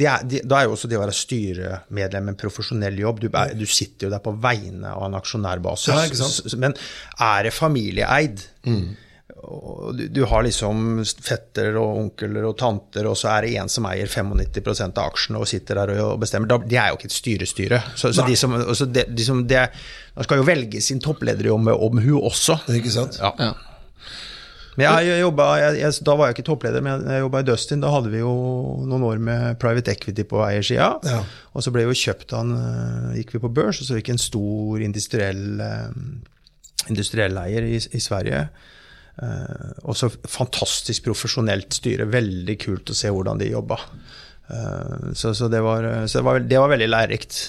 det er, det, da er jo også det å være styremedlem en profesjonell jobb. Du, du, sitter jo der på vegne av en aksjonærbasis. Ja, men er det familieeid? Mm du, du, har liksom fetter og onkler og tanter, og så er det en som eier 95% av aksjene og sitter der og bestemmer. Da, de er jo ikke et styrestyre. Så, så de som, de, de som det, Man skal jo velge sin toppleder om, om hun også. Ikke sant? Ja. ja. Men jeg, jobbet, jeg, jeg, Da var jeg ikke toppleder, men jeg jobba i Dustin. Da hadde vi jo noen år med private equity på eiersida. Ja. Og så ble jo kjøpt han eh, Gikk vi på børs, og så gikk en stor industriell, eh, industriell eier i, i Sverige Uh, også fantastisk profesjonelt styre. Veldig kult å se hvordan de jobba. Uh, så, så, det var, så det var, det var veldig lærerikt.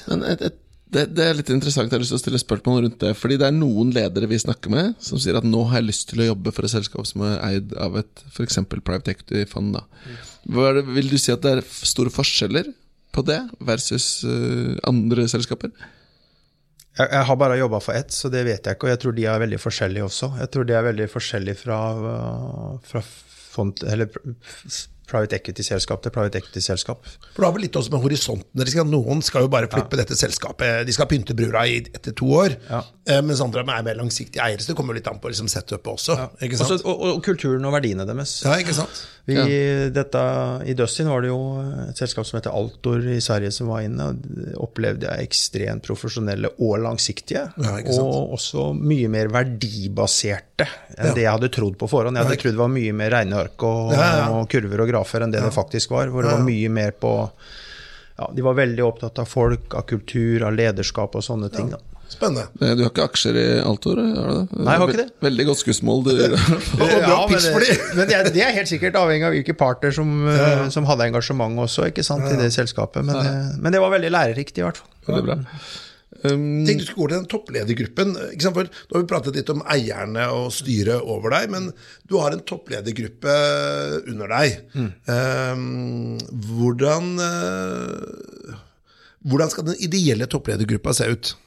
Det, det, er litt interessant. Jeg har lyst til å stille spørsmål rundt det. Fordi det er noen ledere vi snakker med, som sier at nå har jeg lyst til å jobbe for et selskap som er eid av et f.eks. private equity-fond. Vil du si at det er store forskjeller på det versus uh, andre selskaper? Jeg, jeg har bare jobba for ett, så det vet jeg ikke. Og jeg tror de er veldig forskjellige også. Jeg tror de er veldig forskjellige fra, fra fond, eller private equity-selskap til private equity-selskap. For Det har vel litt også med horisonten Noen skal jo bare flippe ja. dette selskapet. De skal pynte brura i, etter to år. Ja. Eh, mens andre er mer langsiktige eiere. Så det kommer litt an på liksom, setupet også. Ja. også og, og, kulturen og verdiene deres. Ja, ikke sant? Vi, dette, I Dustin var det jo et selskap som heter Altor i Sverige som var inne. og Opplevde jeg ekstremt profesjonelle og langsiktige. og også mye mer verdibaserte enn det jeg hadde trodd på forhånd. Jeg hadde trodd det var mye mer regneark og, og kurver og grafer grafer enn det det faktisk var. Hvor det var mye mer på ja, De var veldig opptatt av folk, av kultur, av lederskap og sånne ting. da. Spennende. Du har ikke aksjer i Altor? Har du det? Nei, jeg har ikke det. Veldig godt skussmål. Du, ja, men, det, men det, det, er helt sikkert avhengig av hvilke parter som, ja. som hadde engasjement også ikke sant, i det selskapet. Men, men det var veldig lærerikt, i hvert fall. Veldig bra. Um, Tenk du skulle gå til den toppledergruppen. Nå har vi pratet litt om eierne og styret over deg, men du har en toppledergruppe under deg. Mm. Um, hvordan, uh, hvordan skal den ideelle toppledergruppa se ut?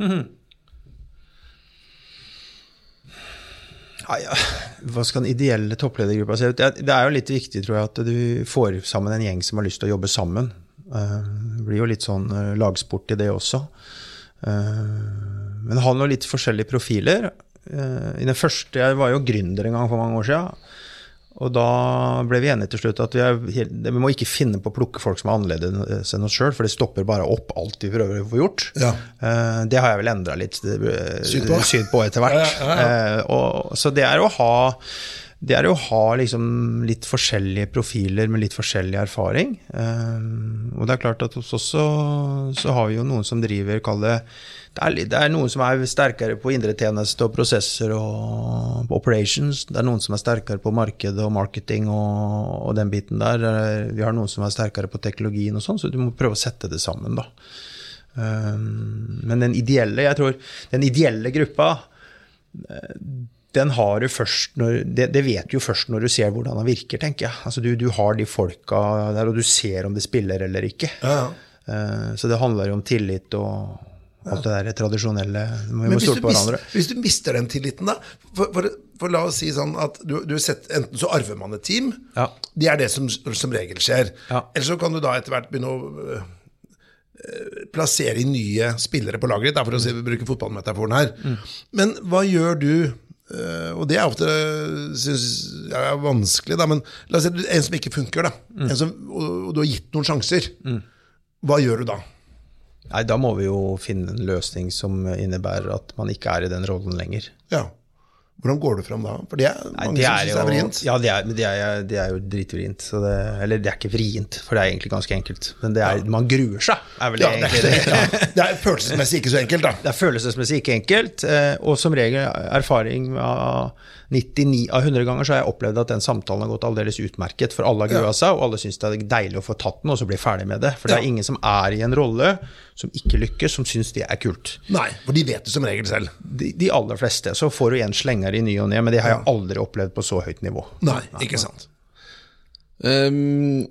Mm. Hva skal den ideelle toppledergruppa se ut? Det er jo litt viktig tror jeg, at du får sammen en gjeng som har lyst til å jobbe sammen. Eh, det blir jo litt sånn eh, lagsport i det også. Eh, men han har noen litt forskjellige profiler. I den første, Jeg var jo gründer en gang for mange år siden. Og da ble vi enige til slutt at vi, er, vi, må ikke finne på å plukke folk som er annerledes enn oss sjøl, for det stopper bare opp alt vi prøver å få gjort. Ja. Det har jeg vel endra litt syn på. på etter hvert. Ja, ja, og, så det er å ha det er å ha liksom litt forskjellige profiler med litt forskjellig erfaring. Um, og det er klart at hos oss så, har vi jo noen som driver, kall det er, det er, noen som er sterkere på indretjeneste og prosesser og operations. Det er noen som er sterkere på marked og marketing og, og, den biten der. Vi har noen som er sterkere på teknologien og sånn, så du må prøve å sette det sammen, da. Um, men den ideelle, jeg tror den ideelle gruppa den har du først når, det, det vet du jo først når du ser hvordan han virker, tenker jeg. Altså du, du har de folka der, og du ser om de spiller eller ikke. Ja, ja. Eh, Så det handler jo om tillit og alt det der tradisjonelle. Vi må Men stole på hverandre. mister, hvis du mister den tilliten, da For, for, for la oss si sånn at du, du har sett, enten så arver man et team. Ja. Det er det som som regel skjer. Eller så kan du da etter hvert begynne å øh, plassere inn nye spillere på laget ditt, for å si, bruke fotballmetaforen her. Mm. Men hva gjør du? Øh, og det er ofte synes jeg er vanskelig, da, men la oss si en som ikke funker, da. Mm. En som, og, du har gitt noen sjanser. Hva gjør du da? Nei, da må vi jo finne en løsning som innebærer at man ikke er i den rollen lenger. Ja. Hvordan går du fram da? For det er Nei, det som syns det er vrient. ja, det er, men det er, det er jo dritvrient. Så det, eller det er ikke vrient, for det er egentlig ganske enkelt. Men det er, man gruer seg, er vel Ja, det, egentlig det. er, ja, det er følelsesmessig ikke så enkelt, da. Det er følelsesmessig ikke enkelt, eh, og som regel erfaring av 99 av 100 ganger så har jeg opplevd at den samtalen har gått aldeles utmerket, for alle har grua Ja. seg, og alle syns det er deilig å få tatt den og så bli ferdig med det. For det er ingen som er i en rolle som ikke lykkes, som syns det er kult. Nei, for de vet det som regel selv. De, de aller fleste. Så får du en slenger i ny og ne, men det har jeg aldri opplevd på så høyt nivå. Nei, ikke sant. Um,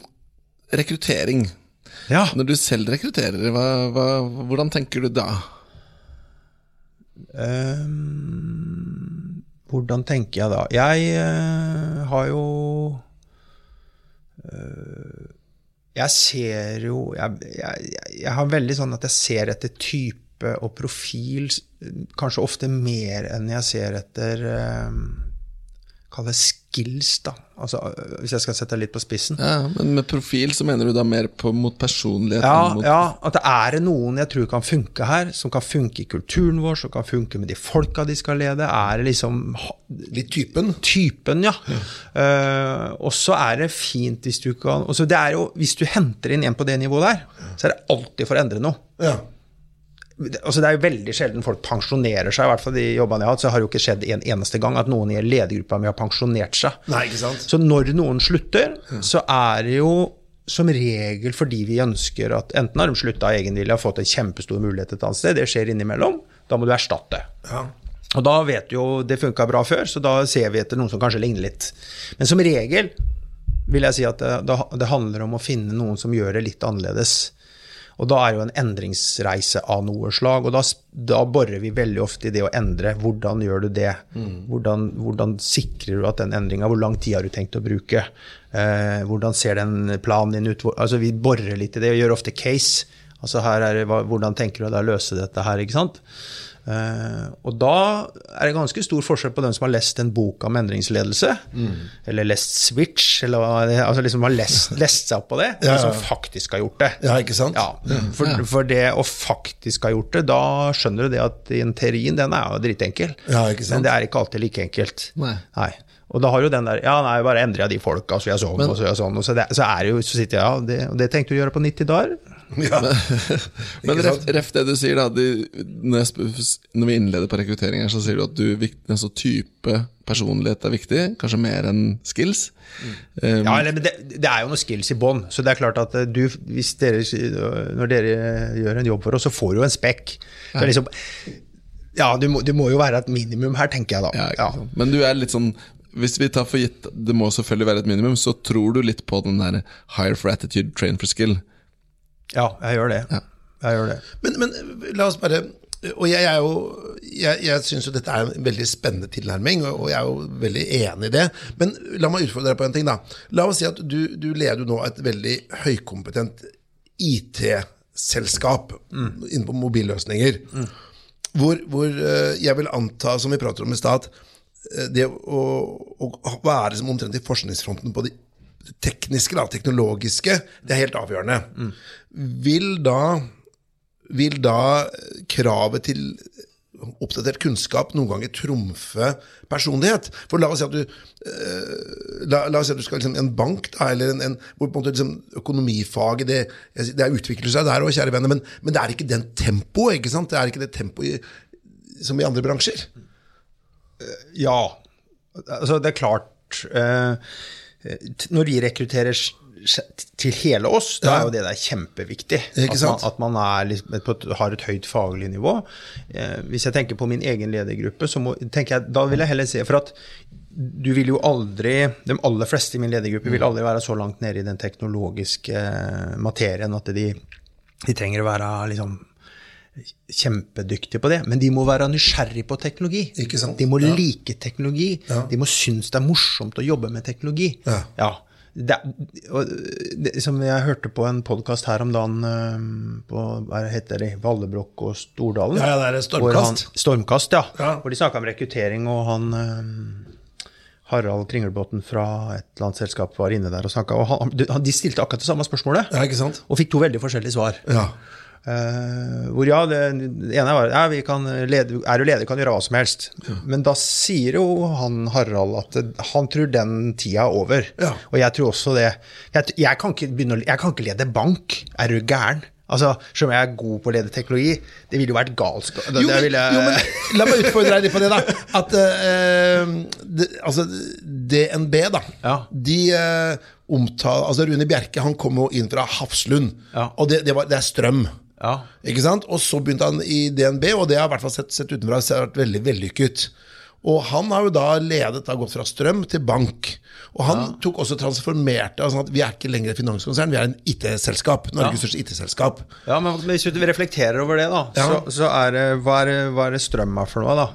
rekruttering. Ja, Når du selv rekrutterer, hva, hva, hvordan tenker du da? Ehm, hvordan tenker jeg da? Jeg eh, har jo eh, Jeg ser jo jeg, jeg, jeg- har veldig sånn at jeg ser etter type og profil kanskje ofte mer enn jeg ser etter um, Kall det skills, da. Altså, øh, hvis jeg skal sette det litt på spissen. Ja, men med profil så mener du da mer på, mot personlighet? Ja, enn mot, ja, at det er noen jeg tror kan funke her, som kan funke i kulturen vår, som kan funke med de folka de skal lede. Er det liksom Litt typen. typen, ja. Eh, og så er det fint hvis du kan også det er jo, Hvis du henter inn en på det nivået der, så er det alltid for å endre noe. Ja. Altså, det er jo veldig sjelden folk pensjonerer seg, i hvert fall de jobbene jeg har hatt, så har jo ikke skjedd en eneste gang at noen i ledergruppa mi har pensjonert seg. Nei, ikke sant? Så når noen slutter, så er det jo som regel fordi vi ønsker at enten har de slutta av egen vilje og fått en kjempestor mulighet et annet sted, det skjer innimellom, da må du erstatte. Ja. Og da vet du jo det funka bra før, så da ser vi etter noen som kanskje ligner litt. Men som regel vil jeg si at det, det handler om å finne noen som gjør det litt annerledes. Og da er jo en endringsreise av noe slag, og da, da borer vi veldig ofte i det å endre. Hvordan gjør du det? Hvordan, hvordan sikrer du at den endringa Hvor lang tid har du tenkt å bruke? Eh, hvordan ser den planen din ut? Altså, vi borer litt i det og gjør ofte case. Altså her er det, Hvordan tenker du deg å løse dette her? ikke sant? Eh, og da er det ganske stor forskjell på den som har lest en bok om endringsledelse, eller lest Switch, eller altså liksom har lest, lest seg opp på det, Ja, og som faktisk har gjort det. Ja, ikke sant? Ja, for, for det å faktisk ha gjort det, da skjønner du det at den teorien, den er jo dritenkel. Ja? Men det er ikke alltid like enkelt. Nei. Og da har jo den der Ja, nei, bare endrer jeg de folka, så gjør jeg sånn, Men- og så gjør jeg sånn. Og så, det, så er det jo, så sitter jeg, ja, det, og det tenkte du å gjøre på 90 dager? Ja. Men ref, ref det du sier, da. De, når, jeg, når vi innleder på rekruttering, her, så sier du at du, altså, type personlighet er viktig. Kanskje mer enn skills. Um, Ja, eller, men det, det er jo noen skills i bånn. Så det er klart at eh, du, hvis dere, når dere gjør en jobb for oss, så får du jo en spekk. Det er liksom, ja, du må, du må jo være et minimum her, tenker jeg da. Ja, ja. Men du er litt sånn Hvis vi tar for gitt det må selvfølgelig være et minimum, så tror du litt på den der hire for attitude, train for skill. Ja, jeg gjør det. Jeg gjør det. Men, men la oss bare Og jeg er jo Jeg, jeg syns jo dette er en veldig spennende tilnærming, og og jeg er jo veldig enig i det. Men la meg utfordre deg på en ting, da. La oss si at du, du leder jo nå et veldig høykompetent IT-selskap innenfor mobilløsninger. Hvor, hvor eh, jeg vil anta, som vi prater om i stad, eh, det å, å være som omtrent i forskningsfronten på de tekniske, da, teknologiske, det er helt avgjørende. Vil da vil da kravet til oppdatert kunnskap noen ganger trumfe personlighet? For la oss si at du, eh, la, la oss si at du skal liksom, en bank, da, eller en, en, hvor på en måte liksom, økonomifaget det, det utvikler seg der òg, kjære venner, men, men det er ikke den tempoet. Det er ikke det tempoet som i andre bransjer. Ja. Altså, det er klart eh, Når vi rekrutterer til hele oss, da er jo det der kjempeviktig. At, man, at man liksom, et, har et høyt faglig nivå. Eh, hvis jeg tenker på min egen ledergruppe, så må, tenker jeg, da vil jeg heller se For at du vil jo aldri De aller fleste i min ledergruppe vil aldri være så langt nede i den teknologiske eh, materien at de, de trenger å være liksom kjempedyktige på det, men de må være nysgjerrige på teknologi. Ikke sant? De må Ja. like teknologi. Ja. De må synes det er morsomt å jobbe med teknologi. Ja. Det, og det, som jeg hørte på en podkast her om dagen eh, på hva heter det, Vallebrokk og Stordalen. Ja, ja, det er Stormkast. Han, stormkast, ja. Ja. Hvor de snakka om rekruttering, og han eh, Harald Kringlebotn fra et eller annet selskap var inne der og snakka. Og han, han- de stilte akkurat det samme spørsmålet, Ja, ikke sant? og fikk to veldig forskjellige svar. Ja. Eh, hvor ja, det, det ene var ja, vi kan lede, er du leder, kan gjøre hva som helst. Men da sier jo han Harald at han tror den tida er over. Ja. Og jeg tror også det. Jeg, jeg, kan ikke begynne, jeg kan ikke lede bank. Er du gæren? Altså, Selv om jeg er god på å lede teknologi, det ville jo vært galskap. Jo, men, jo, men la meg utfordre deg litt på det, da. At uh, det, altså, DNB, da. Ja. De uh, omtaler Altså, Rune Bjerke han kom jo inn fra Hafslund, Ja. og det, det, var, det er strøm. Ja. Ikke sant? Og så begynte han i DNB, og det har i hvert fall sett, sett utenfra har vært veldig vellykket. Og han har jo da ledet, da gått fra strøm til bank. Og han tok også transformerte altså at Vi er ikke lenger et finanskonsern, vi er en IT-selskap. Norges Ja. største IT-selskap. Ja, men hvis vi reflekterer over det, da, Ja. så, så er det hva, er hva er det strøm er for noe, da?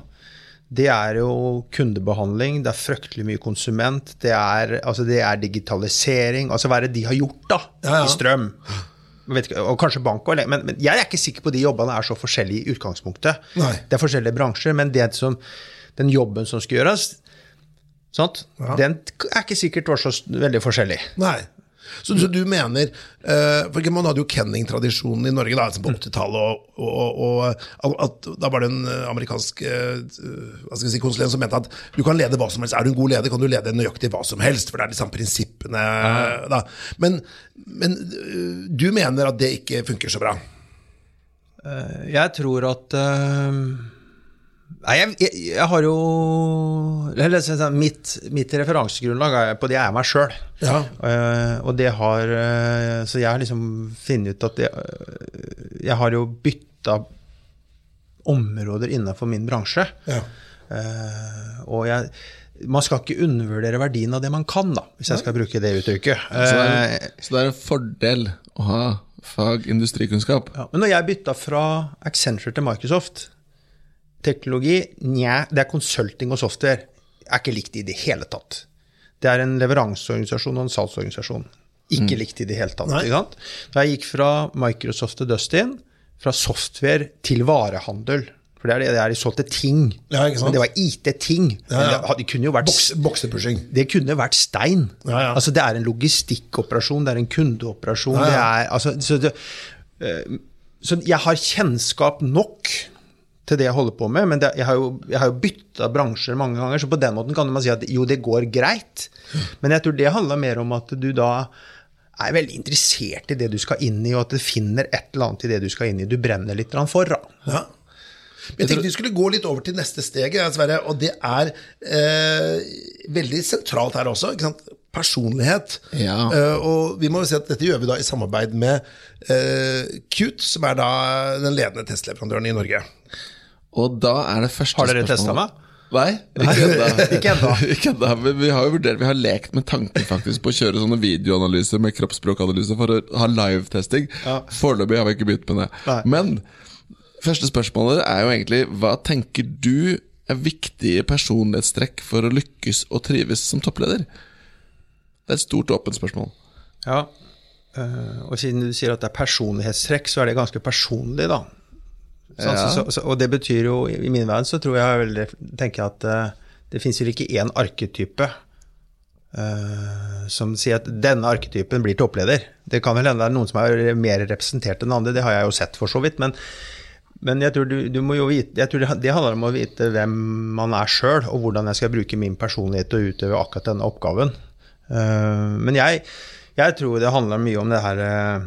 Det er jo kundebehandling, det er fryktelig mye konsument, det er, altså det er digitalisering Altså hva er det de har gjort, da, Ja, ja. i strøm? Ikke, og kanskje bank men, men jeg er ikke sikker på de jobbene er så forskjellige i utgangspunktet. Nei. Det er forskjellige bransjer, men det som, den jobben som skal gjøres, sant? Ja. den er ikke sikkert var så veldig forskjellig. Nei. Så, så du mener uh, For Man hadde jo Kenning-tradisjonen i Norge da, altså på 80-tallet. Og, og, og at, da var det en eh, amerikansk uh, si, konsulent som mente at du kan lede hva som helst. Er du en god leder, kan du lede nøyaktig hva som helst. For det er de samme prinsippene. Da. Men, men du mener at det ikke funker så bra? Jeg tror at eh, Nei, jeg, jeg, jeg har jo eller, så- så- mitt, mitt referansegrunnlag er på det jeg er meg sjøl. Ja. og det har uh, Så jeg har liksom funnet ut at det, uh, Jeg har jo bytta områder innenfor min bransje. Ja. Eh, og jeg man skal ikke undervurdere verdien av det man kan, da, hvis jeg skal bruke det uttrykket. Så det, er, så det er en fordel å ha fag industrikunnskap. Ja, men når jeg bytta fra Accenture til Microsoft Teknologi, nja, det er consulting og software. Er ikke likt i det hele tatt. Det er en leveranseorganisasjon og en salgsorganisasjon. Ikke likt i det hele tatt. Ikke sant? Da jeg gikk fra Microsoft til Dustin, fra software til varehandel For det er det det er, de solgte ting. Ja, ikke sant? Men det var IT-ting. Ja, ja. Det, det kunne jo vært Boks, boksepushing. det kunne vært stein. Ja, ja. Altså, det er en logistikkoperasjon, det er en kundeoperasjon. Ja, ja. Det er, altså, så, det, eh, så jeg har kjennskap nok til det jeg holder på med, men det, jeg har jo, jeg har jo bytta bransjer mange ganger, så på den måten kan man si at jo, det går greit. Men jeg tror det handler mer om at du da er veldig interessert i det du skal inn i, og at du finner et eller annet i det du skal inn i, du brenner litt for. Da. Ja. Men jeg tenkte vi skulle gå litt over til neste steget, Sverre, og det er eh, veldig sentralt her også. Ikke sant? Personlighet. Ja. Eh, og vi må jo si at dette gjør vi da i samarbeid med eh, Qt, som er da den ledende testleverandøren i Norge. Og da er det første Har dere testa meg? Nei, ikke ennå. Men vi har jo vurdert, vi har lekt med tanken faktisk på å kjøre sånne videoanalyser med kroppsspråkanalyse for å ha live-testing. Foreløpig har vi ikke begynt med det. Nei. Men første spørsmålet er jo egentlig hva tenker du er viktige personlighetstrekk for å lykkes og trives som toppleder? Det er et stort, åpent spørsmål. Ja, eh, og siden du sier at det er personlighetstrekk, så er det ganske personlig, da. Sånn, Ja. så, så, og det betyr jo, i min verden så tror jeg veldig, tenker at uh, det fins vel ikke én arketype uh, som sier at denne arketypen blir toppleder. Det kan vel hende det er noen som er mer representert enn andre, det har jeg jo sett for så vidt. Men, men jeg tror, du, du må jo vite, jeg tror det, det handler om å vite hvem man er sjøl, og hvordan jeg skal bruke min personlighet til å utøve akkurat denne oppgaven. Uh, men jeg, jeg tror det handler mye om det her eh,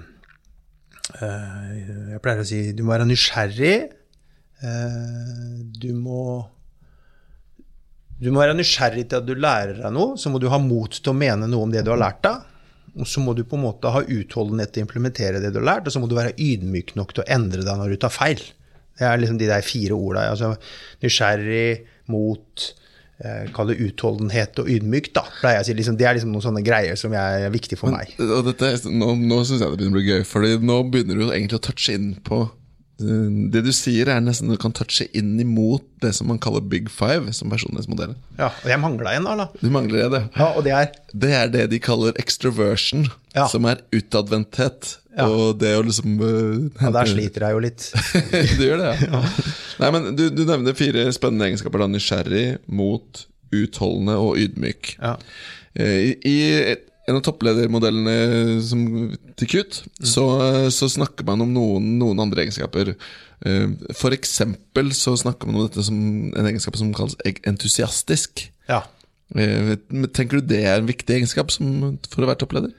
Jeg pleier å si du må være nysgjerrig. eh, du må du må være nysgjerrig til at du lærer deg noe, så må du ha mot til å mene noe om det du har lært deg. Og så må du på en måte ha utholdenhet til å implementere det du har lært, og så må du være ydmyk nok til å endre deg når du tar feil. Det er liksom de der fire orda. Altså nysgjerrig, mot, eh, kall det utholdenhet og ydmykt, da. pleier jeg å si. Liksom, det er liksom noen sånne greier som er viktig for meg. Og dette, nå nå syns jeg det begynner å bli gøy, Fordi nå begynner du egentlig å touche inn på eh, Det du sier, er nesten du kan touche inn imot det som man kaller big five som personlighetsmodell. Ja, Og jeg mangla en, da. Du mangler det. Ja, og det er Det er det de kaller extroversion, Ja. som er utadvendthet. Ja. Og det å liksom uh, ja, Der sliter jeg jo litt. du gjør det, ja. Nei, men du, du nevner fire spennende egenskaper. da Nysgjerrig, mot, utholdende og ydmyk. Ja. Eh, I, et, en av toppledermodellene som, til KUT, så, så snakker man om noen, noen andre egenskaper. Eh, For eksempel så snakker man om dette som en egenskap som kalles entusiastisk. ja. Eh, Tenker du det er en viktig egenskap for å være toppleder?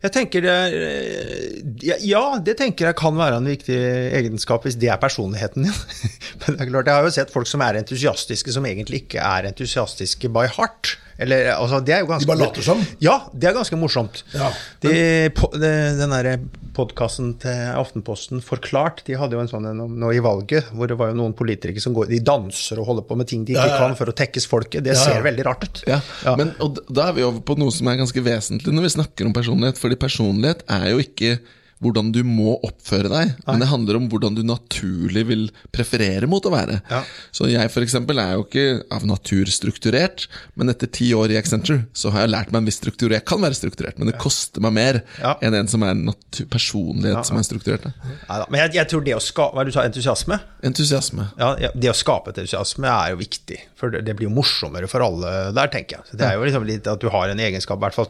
Jeg tenker det eh, Ja, det tenker jeg kan være en viktig egenskap hvis det er personligheten din. Men det er klart, jeg har jo sett folk som er entusiastiske, som egentlig ikke er entusiastiske by heart. Eller, altså, det er jo ganske, De bare later som? Ja, det er ganske morsomt. Ja, de, på, de, den derre podkasten til Aftenposten Forklart, de hadde jo en sånn en nå i valget, hvor det var jo noen politikere som går De danser og holder på med ting de ikke Ja, ja. kan for å tekkes folket. Det Ja, ja. ser veldig rart ut. Ja, Ja. Men, og da er vi over på noe som er ganske vesentlig når vi snakker om personlighet. Fordi personlighet er jo ikke hvordan du må oppføre deg, men det handler om hvordan du naturlig vil preferere mot å være. Ja. Så jeg eksempel er jo ikke av natur strukturert, men etter ti år i Accenture så har jeg lært meg en viss struktur. Jeg kan være strukturert, men det koster meg mer Ja. enn en som er natu personlighet som er strukturert. Neida, Men jeg, jeg tror det å skape Hva du sa, entusiasme? Entusiasme. Ja, ja, det å skape et entusiasme er jo viktig, for det, det blir jo morsommere for alle der, tenker jeg. Så det er jo liksom litt at du har en egenskap, i hvert fall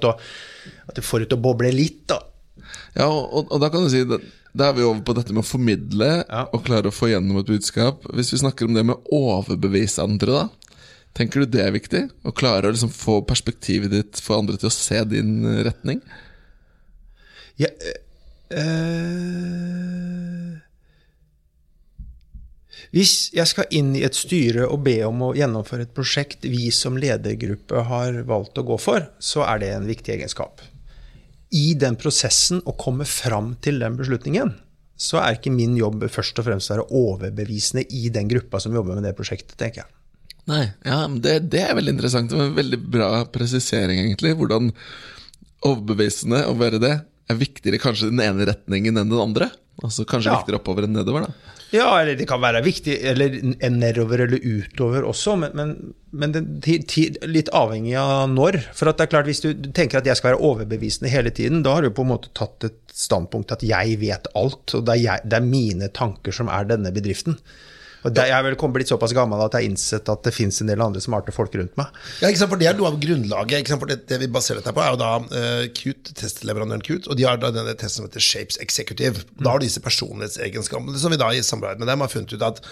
at du får ut å boble litt, da. Ja, og, og, da kan du si da, da er vi over på dette med å formidle Ja. og klare å få gjennom et budskap. Hvis vi snakker om det med å overbevise andre, da. Tenker du det er viktig? Å klare å liksom få perspektivet ditt, få andre til å se din retning? Ja, øh, hvis jeg skal inn i et styre og be om å gjennomføre et prosjekt vi som ledergruppe har valgt å gå for, så er det en viktig egenskap. I den prosessen å komme fram til den beslutningen, så er ikke min jobb først og fremst å være overbevisende i den gruppa som jobber med det prosjektet, tenker jeg. Nei, ja, det, det er veldig interessant. og En veldig bra presisering, egentlig. Hvordan overbevisende å være det er viktigere kanskje i den ene retningen enn den andre. Altså Kanskje Ja. viktigere oppover enn nedover. da Ja, eller det kan være viktig, eller nedover eller utover også, men, men, men det, ti- ti- litt avhengig av når. For det er klart, hvis du tenker at jeg skal være overbevisende hele tiden, da har du på en måte tatt et standpunkt at jeg vet alt, og det er, jeg, det er mine tanker som er denne bedriften. Og det, jeg er vel kommet blitt såpass gammel at jeg har innsett at det fins en del andre smarte folk rundt meg. Ja, ikke sant, for Det er noe av grunnlaget. Ikke sant, for det, det vi baserer dette på, er jo da uh, Qt, testleverandøren Qt, og de har da denne testen som heter Shapes Executive. Da har disse personlighetsegenskapene som vi da i samarbeid med dem har funnet ut at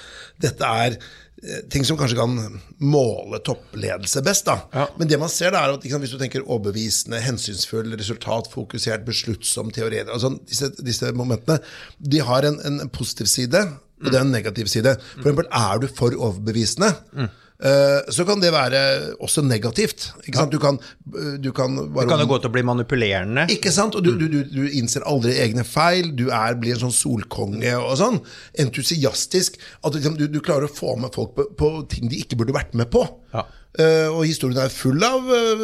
dette er eh, ting som kanskje kan måle toppledelse best. da. Men det man ser da er at liksom, hvis du tenker overbevisende, hensynsfull, resultatfokusert, besluttsom, teoretisk sånn, disse, disse momentene, de har en, en positiv side, og det er en negativ side. For eksempel, er du for overbevisende, eh, så kan det være også negativt. Du kan, eh, du kan bare Det kan jo gå til å bli manipulerende. ikke sant? Og du, du, du, innser aldri egne feil, du er, blir en sånn solkonge og sånn. Entusiastisk. At liksom, du, du klarer å få med folk på, på ting de ikke burde vært med på. Ja. Eh, og historien er full av eh,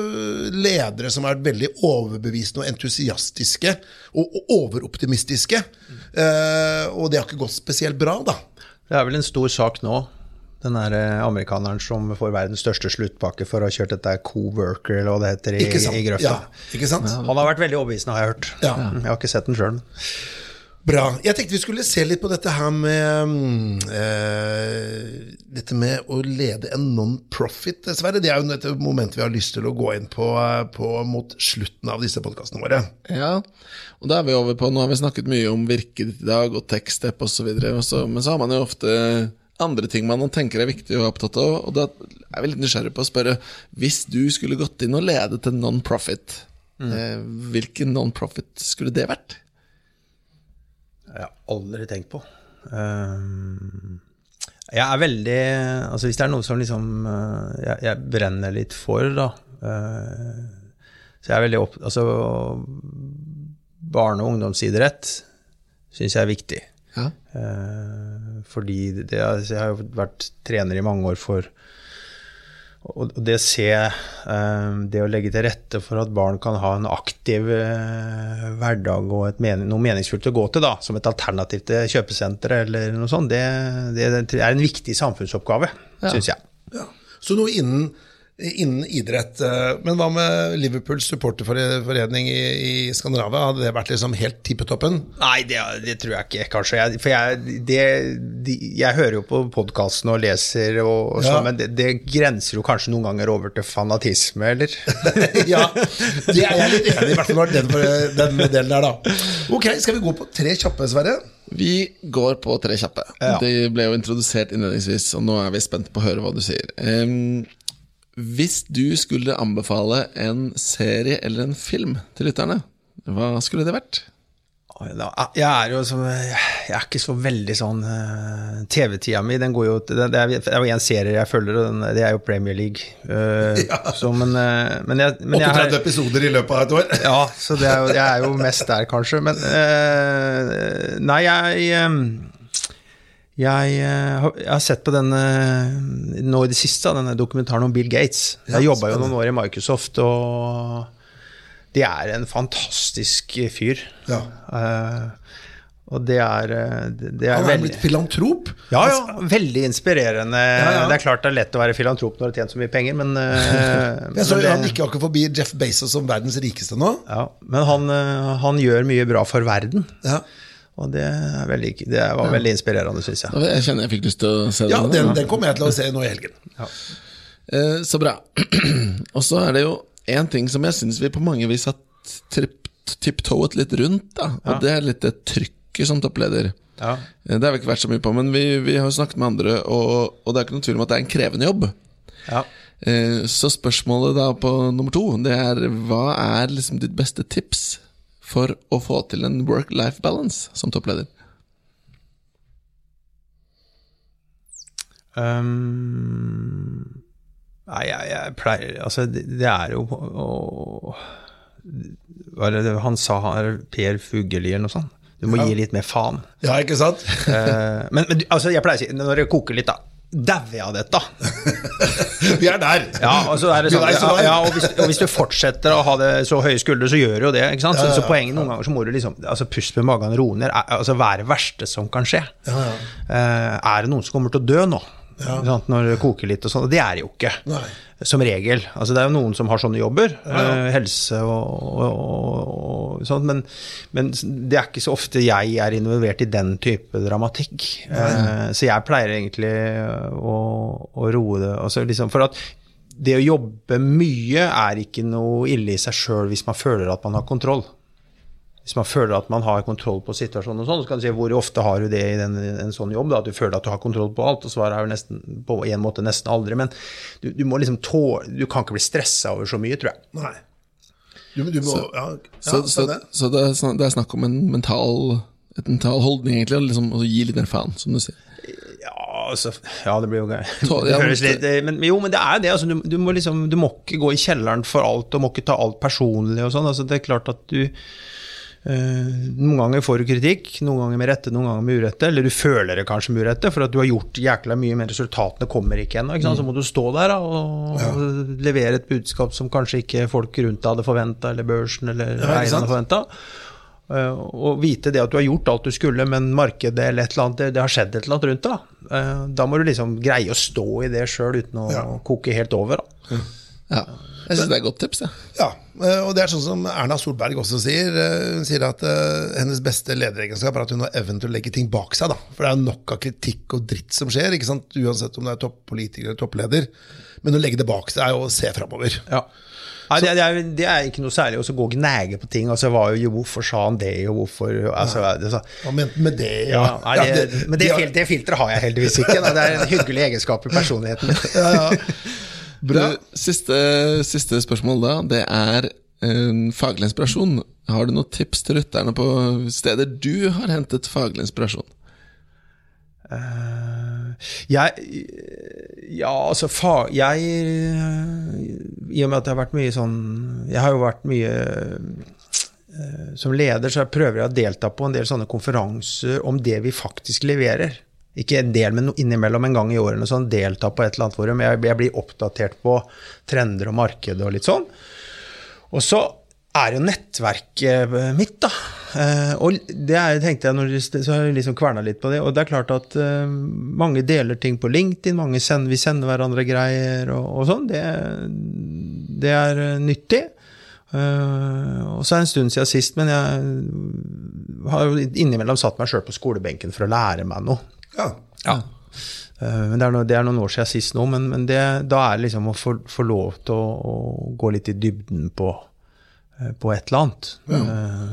ledere som har vært veldig overbevisende og entusiastiske og, overoptimistiske. Eh, og det har ikke gått spesielt bra, da. Det er vel en stor sak nå. Den der amerikaneren som får verdens største sluttpakke for å ha kjørt dette co-worker, eller hva det heter, i, i grøfta. Ja, ikke sant? Han har vært veldig overbevisende, har jeg hørt. Ja. Mm, Jeg har ikke sett den sjøl. Bra. Jeg tenkte vi skulle se litt på dette her med mm, eh, Dette med å lede en non-profit, dessverre. Det er jo et moment vi har lyst til å gå inn på, eh, på mot slutten av disse podkastene våre. Ja, og da er vi over på Nå har vi snakket mye om virket ditt i dag, og tekststep osv., men så har man jo ofte andre ting man tenker er viktig og opptatt av, og da er vi litt nysgjerrig på å spørre Hvis du skulle gått inn og ledet en non-profit, eh, hvilken non-profit skulle det vært? Jeg har aldri tenkt på. Ehm, jeg er veldig Altså hvis det er noe som liksom eh, jeg, jeg brenner litt for, da, eh, Så jeg er veldig opp... Altså, barne- og ungdomsidrett syns jeg er viktig. Ja. Eh, fordi det, jeg har jo vært trener i mange år for og det se eh, Det å legge til rette for at barn kan ha en aktiv eh, hverdag og et mening, noe meningsfullt å gå til, da, som et alternativ til kjøpesenteret eller noe sånt, det, det er en viktig samfunnsoppgave, Ja. syns jeg. Ja. Så noe innen, innen idrett. eh, Men hva med Liverpools supporterforening i, i Skandinavia? Hadde det vært liksom helt tippetoppen? Nei, det, det tror jeg ikke, kanskje. Jeg, for jeg, det, de, jeg hører jo på podkasten og leser, og, og Ja. sånn, men det, det grenser jo kanskje noen ganger over til fanatisme, eller? ja, det er jeg litt enig i, i hvert fall når det gjelder den delen der, da. Ok, skal vi gå på tre kjappe, Sverre? Vi går på tre kjappe. Ja. Det ble jo introdusert innledningsvis, og nå er vi spent på å høre hva du sier. Em, hvis du skulle anbefale en serie eller en film til lytterne, hva skulle det vært? Jeg er jo så, jeg er ikke så veldig sånn eh, TV-tida mi, den går jo Det er jo én serie jeg følger, og den, det er jo Premier League. Ja, så, men, eh, men jeg, men jeg 38 episoder i løpet av et år. Ja, så det er jo, jeg er jo mest der, kanskje. Men eh, Nei, jeg eh, jeg, eh, har- jeg har sett på denne nå i det siste, denne dokumentaren om Bill Gates. Ja, Jeg jobba jo noen år i Microsoft, og det er en fantastisk fyr. Ja. Uh, og det er, eh, det er Han er blitt filantrop. ja, ja, veldig inspirerende. ja. Det er klart det er lett å være filantrop når du har tjent så mye penger, men, eh, Jeg så men det- Han gikk akkurat forbi Jeff Bezos som verdens rikeste nå. ja, men han, eh, han gjør mye bra for verden. Ja, Og det, er veldig, det var veldig inspirerende, syns jeg. Jeg kjenner jeg fikk lyst til å se ja den. den, den kommer jeg til å se nå i helgen. Eh, så bra. og så er det jo én ting som jeg syns vi på mange vis har tipptoet litt rundt, da. Og det er litt det trykket som toppleder. Ja. Eh, Det har vi ikke vært så mye på, men vi, vi har jo snakket med andre, og, og det er ikke noen tvil om at det er en krevende jobb. Ja. Eh, Så spørsmålet da på nummer to, det er hva er liksom ditt beste tips for å få til en work-life balance som toppleder? Um, nei, jeg, jeg pleier Altså, det, det er jo å, Hva er det han sa, han er Per Fugelli eller noe sånt? Du må gi litt mer faen. Ja, ikke sant? uh, men, men altså, jeg pleier å si, når det koker litt, da Dauer jeg av dette? Vi er der. Ja, og så er det sånn, ja, ja og, hvis, og hvis du fortsetter å ha det så høye skuldre, så gjør du jo det. ikke sant? Så, så poenget noen ganger så må du liksom altså puste med magen, roe ned. Altså, hva er det verste som kan skje? Eh, er det noen som kommer til å dø nå? Sant? Når det koker litt og sånn. Og det er det jo ikke. Nei. Som regel. Altså, det er jo noen som har sånne jobber. eh, helse og, og, og, og sånt. Men, men det er ikke så ofte jeg er involvert i den type dramatikk. Eh, så jeg pleier egentlig å, å roe det. Altså, liksom, for at det å jobbe mye er ikke noe ille i seg sjøl hvis man føler at man har kontroll. Hvis man føler at man har kontroll på situasjonen, og sånn, så kan du si hvor ofte har du det i den, en sånn jobb? Da, at du føler at du har kontroll på alt, og svaret er jo nesten, på en måte nesten aldri. Men du, du må liksom tåle Du kan ikke bli stressa over så mye, tror jeg. Nei. Du, du må Ja, ja Så, så, spennende. så det, er det er snakk om en mental, et mental holdning, egentlig, og liksom, gi litt mer faen, som du sier. Ja, altså, ja, det blir jo gøy. Det høres men- litt, men, jo, men det er det. Altså, du, du, må liksom, du må ikke gå i kjelleren for alt, og må ikke ta alt personlig og sånn. Altså, det er klart at du eh, Noen ganger får du kritikk, noen ganger med rette, noen ganger med urette. Eller du føler det kanskje med urette, for at du har gjort jækla mye, men resultatene kommer ikke ennå. Så må du stå der da, og, ja. levere et budskap som kanskje ikke folk rundt deg hadde forventa, eller børsen eller eierne hadde forventa. Eh, og vite det at du har gjort alt du skulle, men markedet eller et eller annet, det, har skjedd et eller annet rundt deg. da. Eh, da må du liksom greie å stå i det sjøl uten å Ja. koke helt over. Da. Ja. Jeg syns det er et godt tips. Ja. Ja, eh, og det er sånn som Erna Solberg også sier. Eh, Hun sier at eh, hennes beste lederegenskap er at hun har evnen til å legge ting bak seg. da. For det er nok av kritikk og dritt som skjer, uansett om du er toppolitiker eller toppleder. Men å legge det bak seg og se framover. Nei, det, det, er, det er ikke noe særlig å gå og gnage på ting. Altså, jo, hvorfor sa han det, og hvorfor altså, det, så, Hva mente han med det? ja, nei, Ja, det, Men det, det filteret har jeg heldigvis ikke. Da. Det er en hyggelig egenskap i personligheten ja, ja. Bra. Du, Siste, siste spørsmål da, det er eh, faglig inspirasjon. Har du noen tips til lytterne på steder du har hentet faglig inspirasjon? Uh, Jeg Ja, altså fa, Jeg I og med at jeg har vært mye sånn Jeg har jo vært mye eh, Som leder så prøver jeg å delta på en del sånne konferanser om det vi faktisk leverer. Ikke en del, men innimellom en gang i årene. sånn Delta på et eller annet forum. Jeg, jeg blir oppdatert på trender og marked og litt sånn. Og så er jo nettverket mitt, da. Eh, og det er, tenkte jeg, når, så har jeg liksom kverna litt på det. Og det er klart at uh, mange deler ting på LinkedIn, mange sender, vi sender hverandre greier og, og sånn. Det, det, er nyttig. Uh, og så er det en stund siden sist, men jeg har jo innimellom satt meg sjøl på skolebenken for å lære meg noe. Ja. Ja. Men det er, noe, det er, noen år siden sist nå, men, men det, da er det liksom å få, få lov til å, å, gå litt i dybden på, på et eller annet. Ja.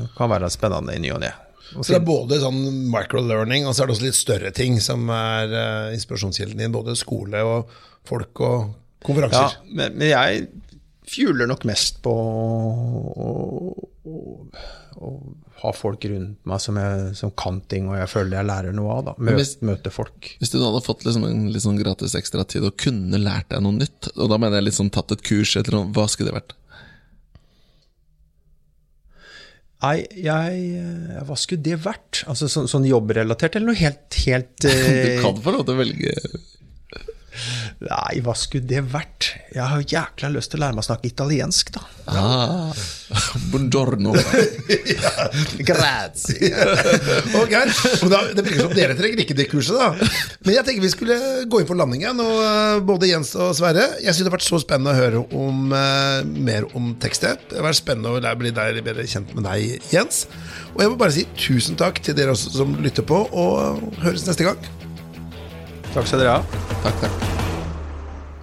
Det kan være spennende i ny og ne. Så det er både sånn microlearning, og så er det også litt større ting som er uh, inspirasjonskilden din. Både skole og folk og konferanser. Ja, men, men jeg fjuler nok mest på å, å, å, ha folk rundt meg som, jeg, som, kan ting, og jeg føler jeg lærer noe av. da, Møte, hvis, møte folk. Hvis du hadde fått liksom en litt sånn gratis ekstra tid og kunne lært deg noe nytt, og da mener jeg liksom tatt et kurs, eller noe, hva skulle det vært? Nei, jeg, hva skulle det vært? Altså så, Sånn jobbrelatert, eller noe helt, helt Du kan få lov til å velge Nei, hva skulle det vært? Jeg har jækla lyst til å lære meg å snakke italiensk, da. Ah, buongiorno. ja, grazie. ok, og da, Det virker som dere trenger ikke det kurset, da. Men jeg tenker vi skulle gå inn for landingen. Og både Jens og Sverre, jeg synes det har vært så spennende å høre om uh, mer om tekstet. Det har vært spennende å bli deg bedre kjent med deg, Jens. Og jeg må bare si tusen takk til dere også som lytter på, og høres neste gang. Takk skal dere ha. Takk, takk.